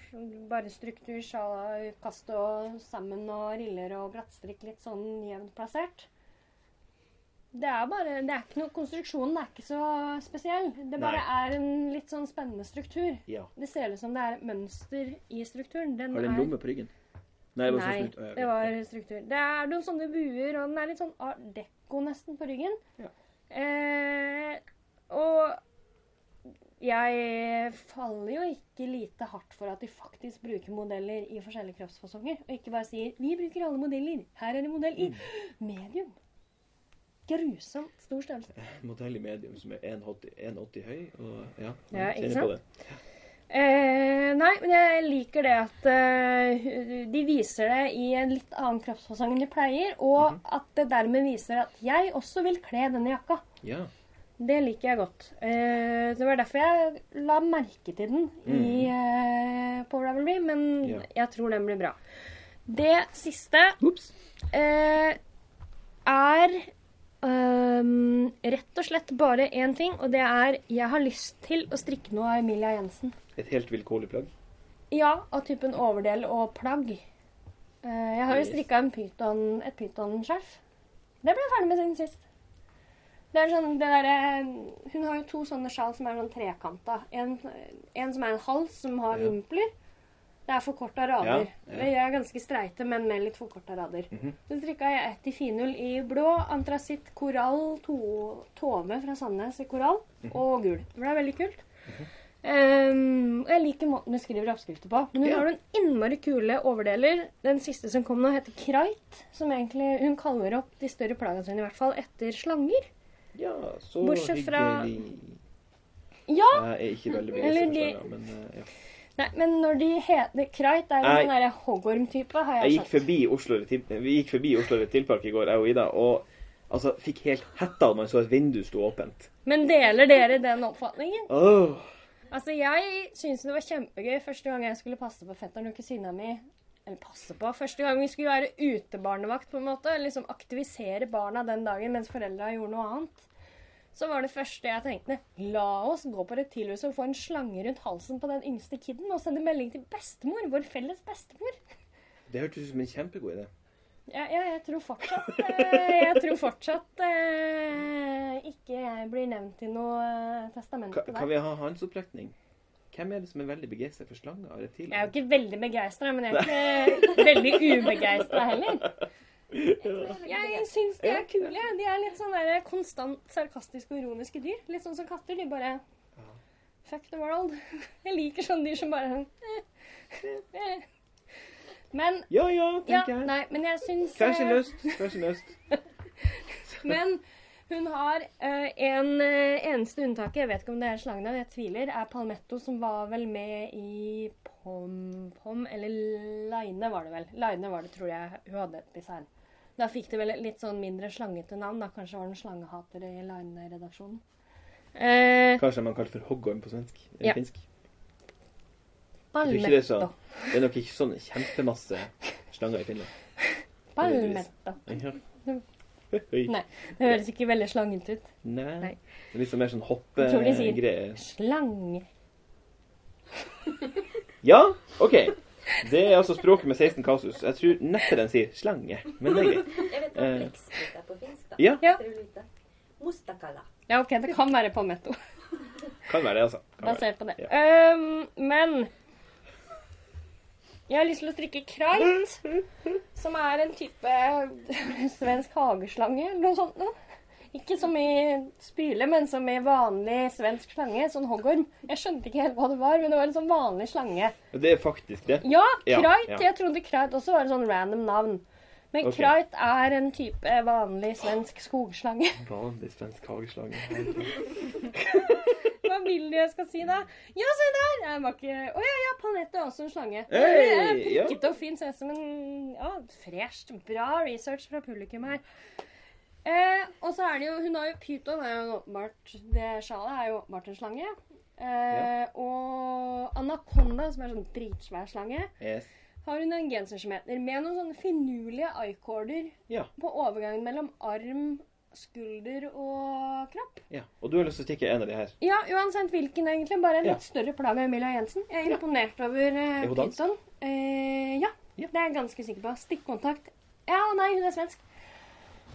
bare struktur, sjal, kast og sammen og riller og glattstrikk litt sånn jevnt plassert. Det er bare Det er ikke noe Konstruksjonen er ikke så spesiell. Det bare er en litt sånn spennende struktur. Ja. Det ser ut som det er mønster i strukturen. Den Har det en lomme på ryggen? Nei, det var Nei, sånn ok. det var struktur. Det er noen sånne buer, og den er litt sånn art deco nesten på ryggen. Ja. Eh, og jeg faller jo ikke lite hardt for at de faktisk bruker modeller i forskjellige kroppsfasonger, og ikke bare sier 'vi bruker alle modeller'. Her er det modell i medium. Grusomt stor størrelse. Modell i medium som er 1,80 1,80 høy. Og, ja, Ja, ikke sant? Eh, nei, men jeg liker det at uh, de viser det i en litt annen kroppsfasong enn de pleier, og Mhm. at det dermed viser at jeg også vil kle denne jakka. Ja. Det liker jeg godt. Eh, det var derfor jeg la merke til den i, eh, på Ravelry, men. Ja. jeg tror den blir bra. Det siste eh, er um, rett og slett bare én ting, og det er jeg har lyst til å strikke noe av Emilia Jensen. Et helt vilkårlig plagg. Ja, av typen overdel og plagg. Jeg har jo strikka en pyton, et pytonskjerf. Det ble jeg ferdig med siden sist. Det er sånn, det der, hun har jo to sånne sjal som er sånn trekanta. En, en som er en hals som har Ja. vimpler. Det er forkorta rader. Ja, ja. Det gjør jeg ganske streite, men med litt forkorta rader. Mhm. Så strikka jeg ett i finull i blå, antrasitt, korall, to, Tove fra Sandnes i korall, Mhm. og gul. Det ble veldig kult. Mm -hmm. Um, jeg liker måten hun skriver oppskrifter på. Men hun Ja. har noen innmari kule overdeler. Den siste som kom nå, heter Kreit. Som egentlig, Hun kaller opp de større plaggene sine i hvert fall etter slanger. Ja, så Bortsett fra- hyggelig. Ja! Jeg er ikke veldig de- for slanger, men eh, ja. Nei, men når de heter Kreit, er jo jeg... sånn hoggorm-type, har jeg Jeg gikk forbi Oslo Reptil- Vi gikk forbi Oslo Reptilpark i går, jeg og Ida, og altså, fikk helt hetta da man så et vindu sto åpent. Men deler dere den oppfatningen? Oh. Altså, Jeg syns det var kjempegøy første gang jeg skulle passe på fetteren og kusina mi. Eller passe på. Første gang vi skulle være utebarnevakt, på en måte. Liksom aktivisere barna den dagen mens foreldra gjorde noe annet. Så var det første jeg tenkte La oss gå på Reptilhuset og få en slange rundt halsen på den yngste kiden og sende melding til bestemor. Vår felles bestemor. det hørtes ut som en kjempegod idé. Ja, ja jeg tror fortsatt eh, Jeg tror fortsatt eh, ikke jeg blir nevnt i noe eh, testament Kan, kan vi ha håndsopprekning? Hvem er det som er veldig begeistret for slanger og reptiler? Jeg er jo ikke veldig begeistra, men jeg er ikke veldig ubegeistra heller. Jeg syns de er kule. De er litt sånn der konstant sarkastiske og ironiske dyr. Litt sånn som katter. De bare Fuck the world. Jeg liker sånne dyr som bare eh, eh. Men Ja, ja, Ja, tenker jeg. nei, men jeg syns sin eh, lyst. Hver sin. Men hun har uh, en eneste unntak, jeg vet ikke om det er slangenavn, jeg tviler, er Palmetto, som var vel med i Pom Pom, eller Line var det vel. Line var det, tror jeg hun hadde et design. Da fikk det vel et litt sånn mindre slangete navn. da Kanskje var det noen slangehater i Line-redaksjonen. Eh, Kanskje man kaller for hoggorm på svensk. Eller Ja. finsk. Ikke det så Det er nok ikke sånn kjempemasse slanger i Finland. Ja. Mm. Nei, det høres ikke veldig slangete ut. Nei. Nei. Det er litt sånn mer sånn Jeg tror de sier- hoppegreier. Slange. Ja, OK. Det er altså språket med 16 kasus. Jeg tror neppe den sier slange, men det er greit. Jeg vet hva Eh. blekksprut er på finsk, da. Ja, Ja. Mustakala. Ja, OK, det kan være Palmetto. kan være det, altså. Kan ser basert på det. Ja. Um, men jeg har lyst til å strikke kreit, som er en type svensk hageslange eller noe sånt noe. Ikke som i spyle, men som i vanlig svensk slange, sånn hoggorm. Jeg skjønte ikke helt hva det var, men det var en sånn vanlig slange. Det er faktisk det. Ja, Ja, ja. Jeg trodde krait også var et sånn random navn. Men okay. krait er en type vanlig svensk skogslange. Vanlig svensk hageslange. Hva vil du jeg skal si, da? Ja, se der! Jeg var ikke Å ja, ja, Panette er også en slange. Hey, Eh, ja. Og fin. Ser ut som en ja, fresht. Bra research fra publikum her. Eh, og så er det jo Hun har jo pyton, er jo åpenbart Det sjalet er jo åpenbart en slange. Eh, Og anakonda, som er sånn dritsvær slange, Yes. har hun en genser som heter med noen sånne finurlige i-corder Ja. på overgangen mellom arm, skulder og kropp. ja. Og du har lyst til å stikke en av de her? Ja, uansett hvilken egentlig. Bare en Ja. litt større plagg med Emilia Jensen. Jeg er imponert over uh? Pyton. Eh, ja, Ja. det er jeg ganske sikker på. Stikkontakt. Ja, nei, hun er svensk.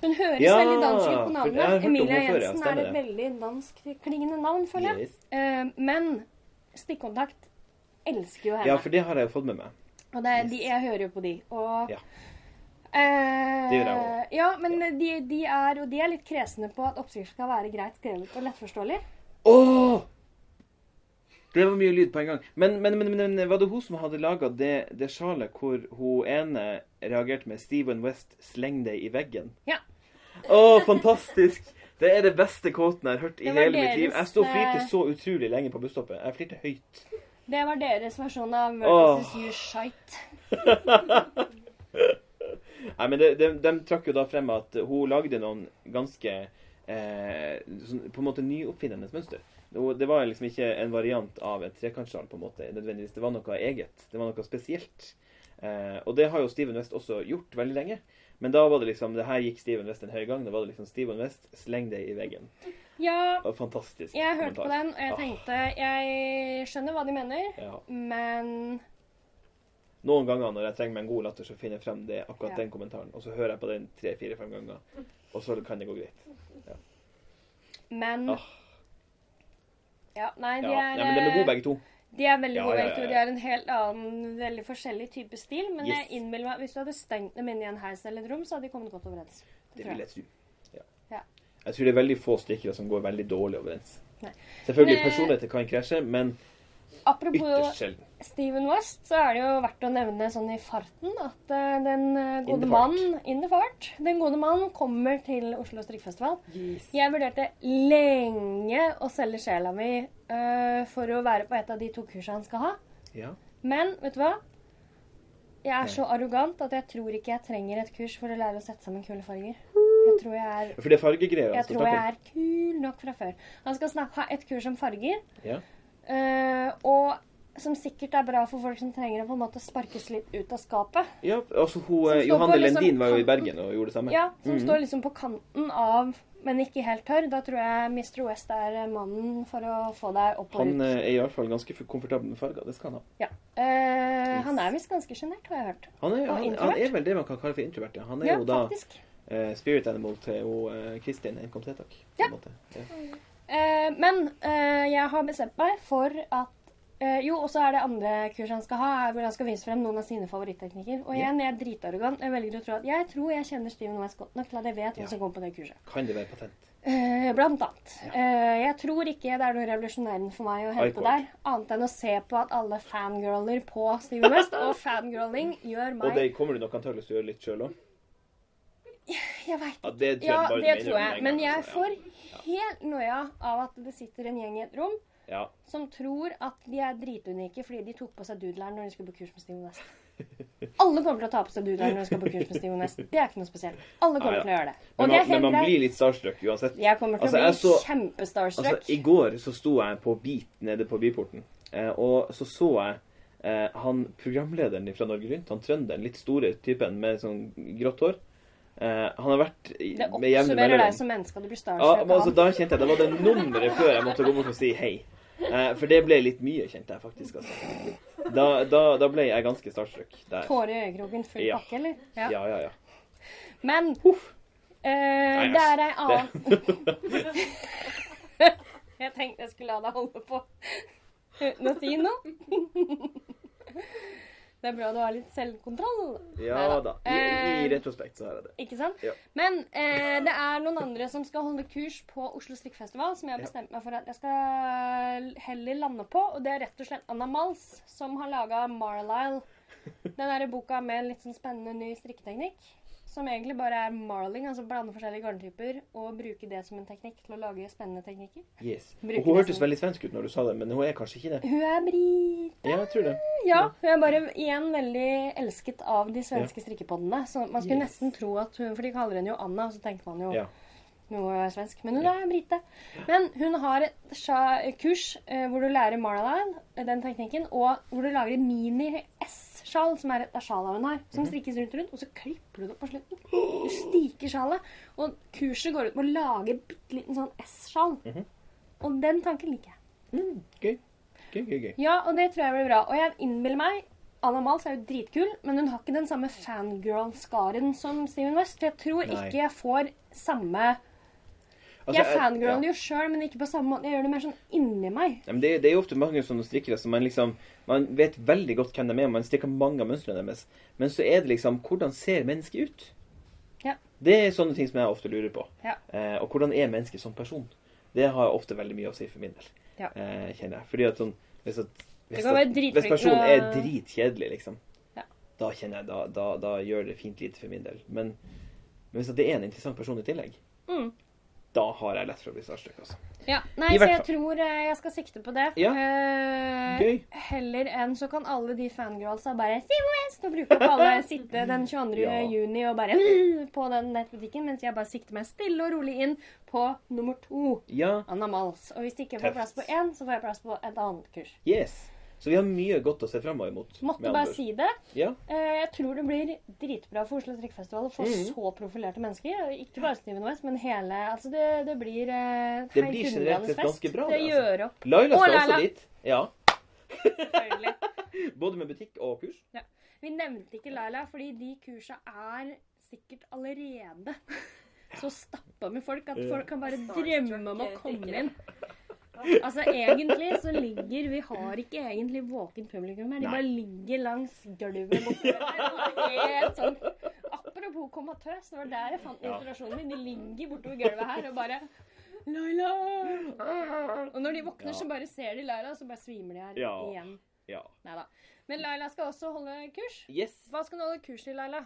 Hun høres Ja, veldig dansk ut på navnet. Emilia før, ja, Jensen er et veldig danskklingende navn, føler jeg. Yes. Uh, men stikkontakt elsker jo henne. Ja, for det har jeg jo fått med meg. Og det, er- Yes. de, jeg hører jo på de. Og Ja. uh, Det gjør jeg Ja, men de, de er og de er litt kresne på at oppskrift skal være greit skrevet og lettforståelig. Åh! Det var mye lyd på en gang. Men, men, men, men var det hun som hadde laga det, det sjalet hvor hun ene reagerte med 'Steven West, sleng deg i veggen'? Ja. Å, fantastisk! Det er det beste kvoten jeg har hørt i hele mitt liv. Jeg sto og flirte eh, så utrolig lenge på busstoppet. Jeg flirte høyt. Det var deres versjon av. Versus You Shite. Nei, men de, de, de trakk jo da frem at hun lagde noen ganske eh, sånn, på en måte nyoppfinnende mønster. Det var liksom ikke en variant av et trekantsjal, på en måte, nødvendigvis. Det var noe eget. Det var noe spesielt. Eh, og det har jo Steven West også gjort veldig lenge. Men da var det liksom, det her gikk Steven West en høy gang. Da var det liksom Steven West, sleng deg i veggen. Ja, fantastisk. jeg hørte på den, og jeg Ah. tenkte Jeg skjønner hva de mener, Ja. men Noen ganger når jeg trenger meg en god latter, så finner jeg frem det, akkurat Ja. den kommentaren. Og så hører jeg på den tre, fire, fem ganger. Og så kan det gå greit. Men Ah. Ja, nei, de Ja, er Nei, men de er gode begge to. De er veldig Ja, gode ja, ja, De har en helt annen, veldig forskjellig type stil. Men Yes. jeg innbiller meg hvis du hadde stengt dem inn i en heis eller et rom, så hadde de kommet godt overens. Det tror vil jeg. jeg tro. Ja. Ja. Jeg tror det er veldig få strikkere som går veldig dårlig overens. Nei. Selvfølgelig, eh, personligheter kan krasje, men Apropos ytterst sjelden. Steven West, så er det jo verdt å nevne sånn i farten at uh, den uh, gode mannen, mann In the fart. Den gode mann kommer til Oslo strikkefestival. Jeg vurderte lenge å selge sjela mi uh, for å være på et av de to kursene han skal ha. Ja. Men vet du hva? Jeg er så arrogant at jeg tror ikke jeg trenger et kurs for å lære å sette sammen kule farger. Jeg tror jeg er, For det er fargegreier jeg tror jeg er kul nok fra før. Han skal snakke, ha et kurs om farger. Ja. og som sikkert er bra for folk som trenger å på en måte sparkes litt ut av skapet. ja, altså hun, eh, Johanne liksom Lendin var jo i. Bergen og gjorde det samme. Ja, Som Mhm. står liksom på kanten av, men ikke helt tørr. Da tror jeg Mr. West er mannen for å få deg opp og Han ut. Han er iallfall ganske komfortabel med farger. Det skal han ha. Ja. Eh, han er visst ganske sjenert, har jeg hørt. Han er, han, han er vel det man kan kalle for introvert. Ja. Han er Ja, jo da eh, spirit animal til eh, Kristin Enkom Tetak. Ja. Ja. Eh, men eh, jeg har bestemt meg for at eh, Jo, og så er det andre kurs han skal ha, hvor han skal vise frem noen av sine favoritteknikker. Og igjen, jeg er dritarrogant. Jeg velger å tro at jeg tror jeg kjenner Steven West godt nok til at jeg vet hva Ja. som kommer på det kurset. Kan det være patent? Eh, blant annet. Ja. Eh, jeg tror ikke det er noe revolusjonerende for meg å hente der, annet enn å se på at alle fangirler på Steven West, og fangirling gjør meg Og det kommer du nok antakeligvis til å gjøre litt sjøl òg. Jeg veit Ja, det tror jeg Ja, det tror jeg. Men jeg altså, får helt noia av at det sitter en gjeng i et rom Ja. som tror at de er dritunike fordi de tok på seg doodleren når de skulle på kurs med Steven West. Alle kommer til å ta på seg doodleren når de skal på kurs med Steven West. Det er ikke noe spesielt. Alle kommer Ja, ja. til å gjøre det. Men Og det man, men man blir litt starstruck uansett. Jeg kommer til Altså, å bli så- kjempestarstruck. Altså, I går så sto jeg på Beat nede på byporten, eh, og så så jeg eh, han programlederen fra Norge Rundt, han trønderen, litt store typen med sånn grått hår. Eh, han har vært i, det med jevne oppsummerer deg som menneske, og du blir Ja, starstruck men altså, da kjente jeg Det var det nummeret før jeg måtte gå bort og si hei. Eh, for det ble litt mye, kjente jeg faktisk. Altså. Da, da, da ble jeg ganske startstruck. Tårer i øyekroken, full Ja. pakke, eller? Ja, ja, ja. Men Huff. eh, Nei, det er ei annen Jeg tenkte jeg skulle la deg holde på uten å si noe. Det er bra du har litt selvkontroll. Ja Neida. da. I, I Eh, retrospekt så er det det. Ikke sant? Ja. Men eh, det er noen andre som skal holde kurs på Oslo Strikkfestival, som jeg har bestemt meg for at jeg skal heller lande på. Og det er rett og slett Anna Mals, som har laga Marlisle. Den derre boka med en litt sånn spennende ny strikketeknikk. Som egentlig bare er marling, altså blande forskjellige garntyper og bruke det som en teknikk til å lage spennende teknikker. Yes. Og hun hørtes som- veldig svensk ut når du sa det, men hun er kanskje ikke det. Hun er brite. Ja, jeg tror det. Ja, hun er bare igjen veldig elsket av de svenske strikkepoddene. Så man skulle Yes. nesten tro at hun For de kaller henne jo Anna, og så tenker man jo Ja. noe svensk. Men hun er brite. Men hun har et kurs eh, hvor du lærer Marline, eh, den teknikken, og hvor du lager en mini-S-sjal, som er et av sjala hun har, Mhm. som strikkes rundt og rundt, og så klipper du det opp på slutten. Du stiker sjalet. Og kurset går ut med å lage bitte liten sånn S-sjal. Mhm. Og den tanken liker jeg. Mm, gøy. Gøy, gøy, gøy. Ja, og det tror jeg blir bra. Og jeg innbiller meg Anna Mals er jo dritkul, men hun har ikke den samme fangirl-skaren som Steven West. For jeg tror Nei. ikke jeg får samme Altså, Jeg jeg- fangirler ja. jo sjøl, men ikke på samme måte. Jeg gjør det mer sånn inni meg. Ja, men det, det er jo ofte mange sånne strikkere som man liksom Man vet veldig godt hvem de er, man strikker mange av mønstrene deres. Men så er det liksom Hvordan ser mennesket ut? Ja. Det er sånne ting som jeg ofte lurer på. Ja. Eh, og hvordan er mennesket som person? Det har ofte veldig mye å si for min del. Ja. Eh, kjenner jeg. Fordi at sånn Hvis, at, hvis, at, hvis personen er dritkjedelig, liksom, Ja. da kjenner jeg da, da, da gjør det fint lite for min del. Men, men hvis det er en interessant person i tillegg, Mm. Da har jeg lett for å bli starstruck, altså. Ja, Nei, så jeg fall. tror eh, jeg skal sikte på det. Ja. Eh, Gøy. Heller enn så kan alle de fangirlsa bare West! Og bruke opp alle sitte den 22. Ja. juni og bare på den nettbutikken, mens jeg bare sikter meg stille og rolig inn på nummer to. Ja, Anna Mals. Og hvis det ikke får plass på én, så får jeg plass på et annet kurs. yes. Så vi har mye godt å se framover mot. Måtte bare si det. Ja. Eh, Jeg tror det blir dritbra for Oslo Strikkfestival å få Mhm. så profilerte mennesker. Ikke bare Steven West, men hele Altså, det, det blir eh, Det blir generelt sett ganske bra, Det det, altså. gjør opp, Laila Og skal Laila. også dit. Ja. selvfølgelig. Både med butikk og kurs. Vi nevnte ikke Laila, fordi de kursa er sikkert allerede så stappa med folk at folk kan bare drømme om å eh, komme inn. Altså egentlig så ligger Vi har ikke egentlig våkent publikum her. De Nei. bare ligger langs gulvet bortover her. og Helt sånn Apropos komatøs, det var der jeg fant inspirasjonen min. De ligger bortover gulvet her og bare Laila! Og når de våkner, Ja. så bare ser de Laila, og så bare svimer de her Ja. igjen. Ja. Neida. Men Laila skal også holde kurs. Yes. Hva skal du holde kurs i, Laila?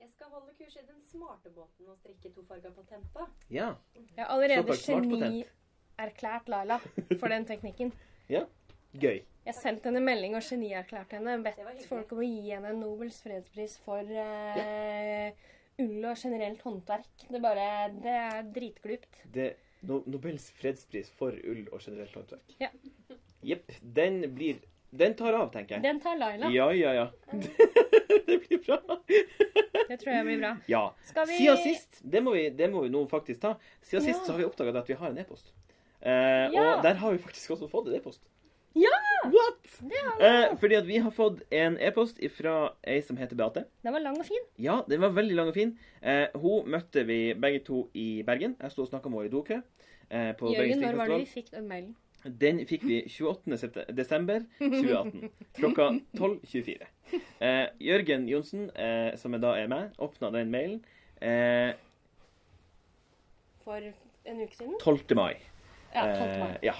Jeg skal holde kurs i den smarte båten og strikke tofarga på tempa. Ja. Jeg er allerede geni... genierklært Laila for den teknikken. ja, Gøy. Jeg sendte henne melding og genierklært henne. Bedt folk om å gi henne en Nobels fredspris for eh, ull og generelt håndverk. Det, bare, det er dritglupt. Det no Nobels fredspris for ull og generelt håndverk. Ja. Jepp. Den blir Den tar av, tenker jeg. Den tar Laila. Ja, ja, ja. det blir bra. Det tror jeg blir bra. Ja. Skal vi Siden sist, det må vi, det må vi nå faktisk ta, siden Ja. sist så har vi oppdaga at vi har en e-post. Eh, Ja. Og der har vi faktisk også fått en e-post. Ja! Eh, fordi at vi har fått en e-post fra ei som heter Beate. Den var lang og fin. Ja, den var veldig lang og fin. Eh, hun møtte vi begge to i Bergen. Jeg sto og snakka med henne i dokø. Eh, på Jørgen, når var det vi fikk den mailen? Den fikk vi 28. desember 2018. Klokka 12.24. Eh, Jørgen Johnsen, eh, som da er meg, åpna den mailen eh, For en uke siden? 12. mai. Ja, 12. mai. Eh, ja.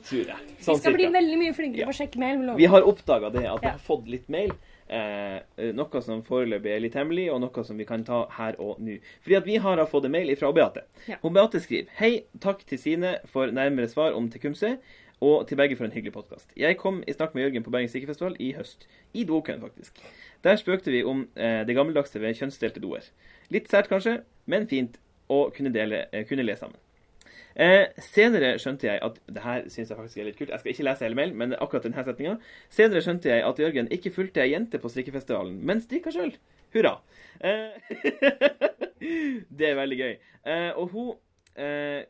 Tror jeg. Vi Sånn skal bli cirka. veldig mye flinkere på å sjekke mail. lover. Vi har oppdaga det, at vi har fått litt mail. Eh, noe som foreløpig er litt hemmelig, og noe som vi kan ta her og nå. Fordi at vi har fått en mail fra Beate. Ja. Hun Beate skriver Hei, takk til Sine for nærmere svar om Tekumse. og til begge for en hyggelig podkast. Jeg kom i snakk med Jørgen på Bergens Strikkefestival i høst. I dokøen, faktisk. Der spøkte vi om eh, det gammeldagse ved kjønnsdelte doer. Litt sært kanskje, men fint å kunne, dele, eh, kunne le sammen. Eh, senere skjønte jeg at det her synes jeg faktisk er litt kult. Jeg skal ikke lese hele mailen, men akkurat denne setninga. Senere skjønte jeg at Jørgen ikke fulgte ei jente på strikkefestivalen, men strikka sjøl. Hurra. Eh, det er veldig gøy. Eh, og hun eh,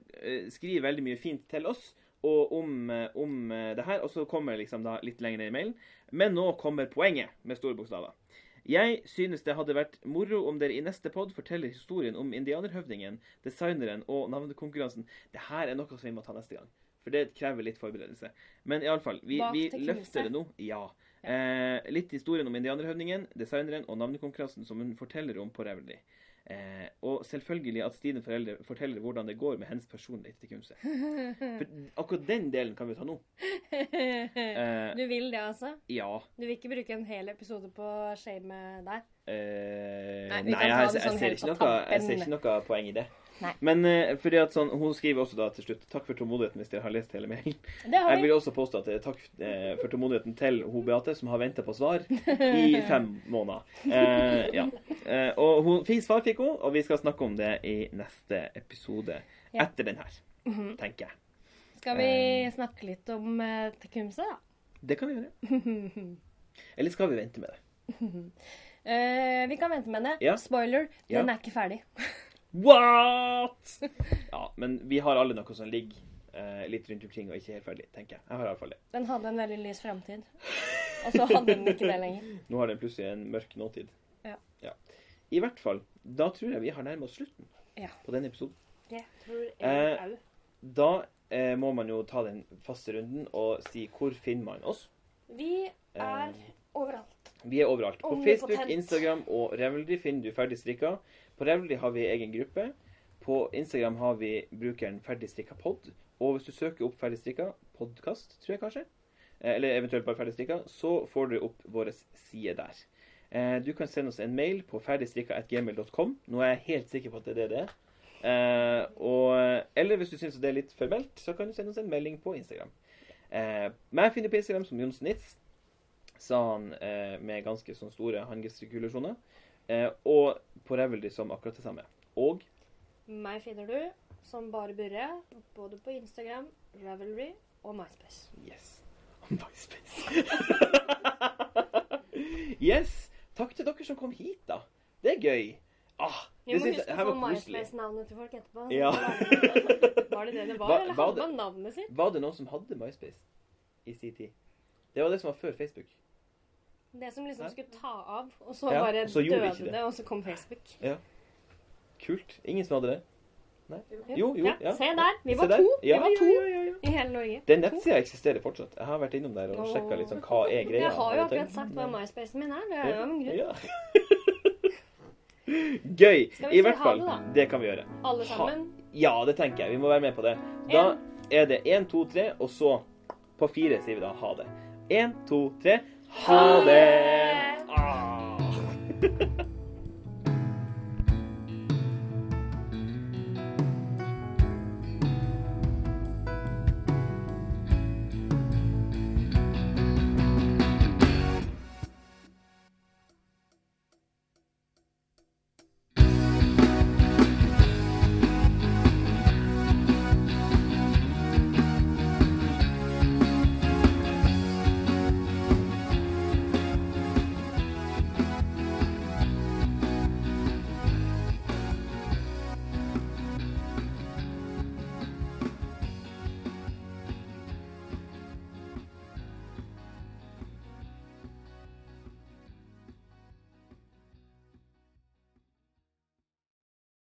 skriver veldig mye fint til oss og om, eh, om eh, det her, og så kommer liksom da litt lenger ned i mailen. Men nå kommer poenget med store bokstaver. Jeg synes det hadde vært moro om dere i neste pod forteller historien om indianerhøvdingen, designeren og navnekonkurransen. Det her er noe som vi må ta neste gang. For det krever litt forberedelse. Men iallfall, vi, vi løfter det nå. Ja. Eh, litt historien om indianerhøvdingen, designeren og navnekonkurransen som hun forteller om på Revelry. Eh, og selvfølgelig at Stine foreldre forteller hvordan det går med hennes personlighet til Kumse. For akkurat den delen kan vi ta nå. Eh, Du vil det, altså? ja. Du vil ikke bruke en hel episode på å shame deg? Eh, Nei, nei, jeg, jeg, jeg, sånn ser noe, jeg ser ikke noe poeng i det. Nei. Men uh, fordi at sånn, hun skriver også da til slutt Takk for tålmodigheten hvis dere har lest hele mailen. Har Jeg vil også påstå at det er takk uh, for tålmodigheten til hun Beate, som har venta på svar i fem måneder. Uh, ja. Eh, og hun fikk svar, fikk hun, og vi skal snakke om det i neste episode. Ja. Etter den her, Mhm. tenker jeg. Skal vi Eh. snakke litt om uh, Tecumseh, da? Det kan vi gjøre. Eller skal vi vente med det? Eh, vi kan vente med det. Ja. Spoiler, Ja. den er ikke ferdig. What?! Ja, men vi har alle noe som ligger eh, litt rundt omkring og ikke helt ferdig, tenker jeg. Jeg har iallfall det. Den hadde en veldig lys framtid. Og så hadde den ikke det lenger. Nå har den plutselig en mørk nåtid. Ja. I hvert fall, da tror jeg vi har nærmet oss slutten Ja. på denne episoden. Det tror jeg Eh. Da eh, må man jo ta den faste runden og si hvor finner man oss. Vi er Eh, overalt. Vi er overalt. På. Facebook, Instagram og Revelry finner du Ferdig strikka. På Revli har vi egen gruppe. På Instagram har vi brukeren Ferdigstrikka pod. Og hvis du søker opp ferdigstrikka podkast, tror jeg kanskje, eh, eller eventuelt bare ferdigstrikka, så får du opp vår side der. Eh, Du kan sende oss en mail på ferdigstrikka.gmil.com. Nå er jeg helt sikker på at det er det det er. Eh, og, eller hvis du syns det er litt formelt, så kan du sende oss en melding på Instagram. Eh, meg finner på Instagram som Jon Nitz, sa han med ganske sånn store håndgestikulasjoner. Eh, og på Revelry som akkurat det samme. Og Meg finner du som bare Burre, både på Instagram, Ravelry og MySpace. yes MySpace. yes! Takk til dere som kom hit, da. Det er gøy. Ah, Vi må huske å få. MySpace-navnet til folk etterpå. Ja. Var det det det var, eller hadde man navnet sitt? Var det noen som hadde MySpace i sin tid? Det var det som var før Facebook. Det som liksom skulle ta av, og så Ja, bare og så døde det. det. og så kom Facebook. Ja. Kult. Ingen som hadde det? Nei? Jo, jo. Ja. Se der! Vi var der. to. Ja, Vi var to ja, ja, ja. i hele Norge. Den nettsida eksisterer fortsatt. Jeg har vært innom der og sjekka litt sånn hva er greia. Jeg har jo akkurat sagt hva MySpacen min er. Det er jo en grunn. Ja. Gøy. I hvert fall. det. Det kan vi gjøre. Alle sammen. Ja, det tenker jeg. Vi må være med på det. Da er det én, to, tre, og så på fire sier vi da ha det. Én, to, tre. Ha det!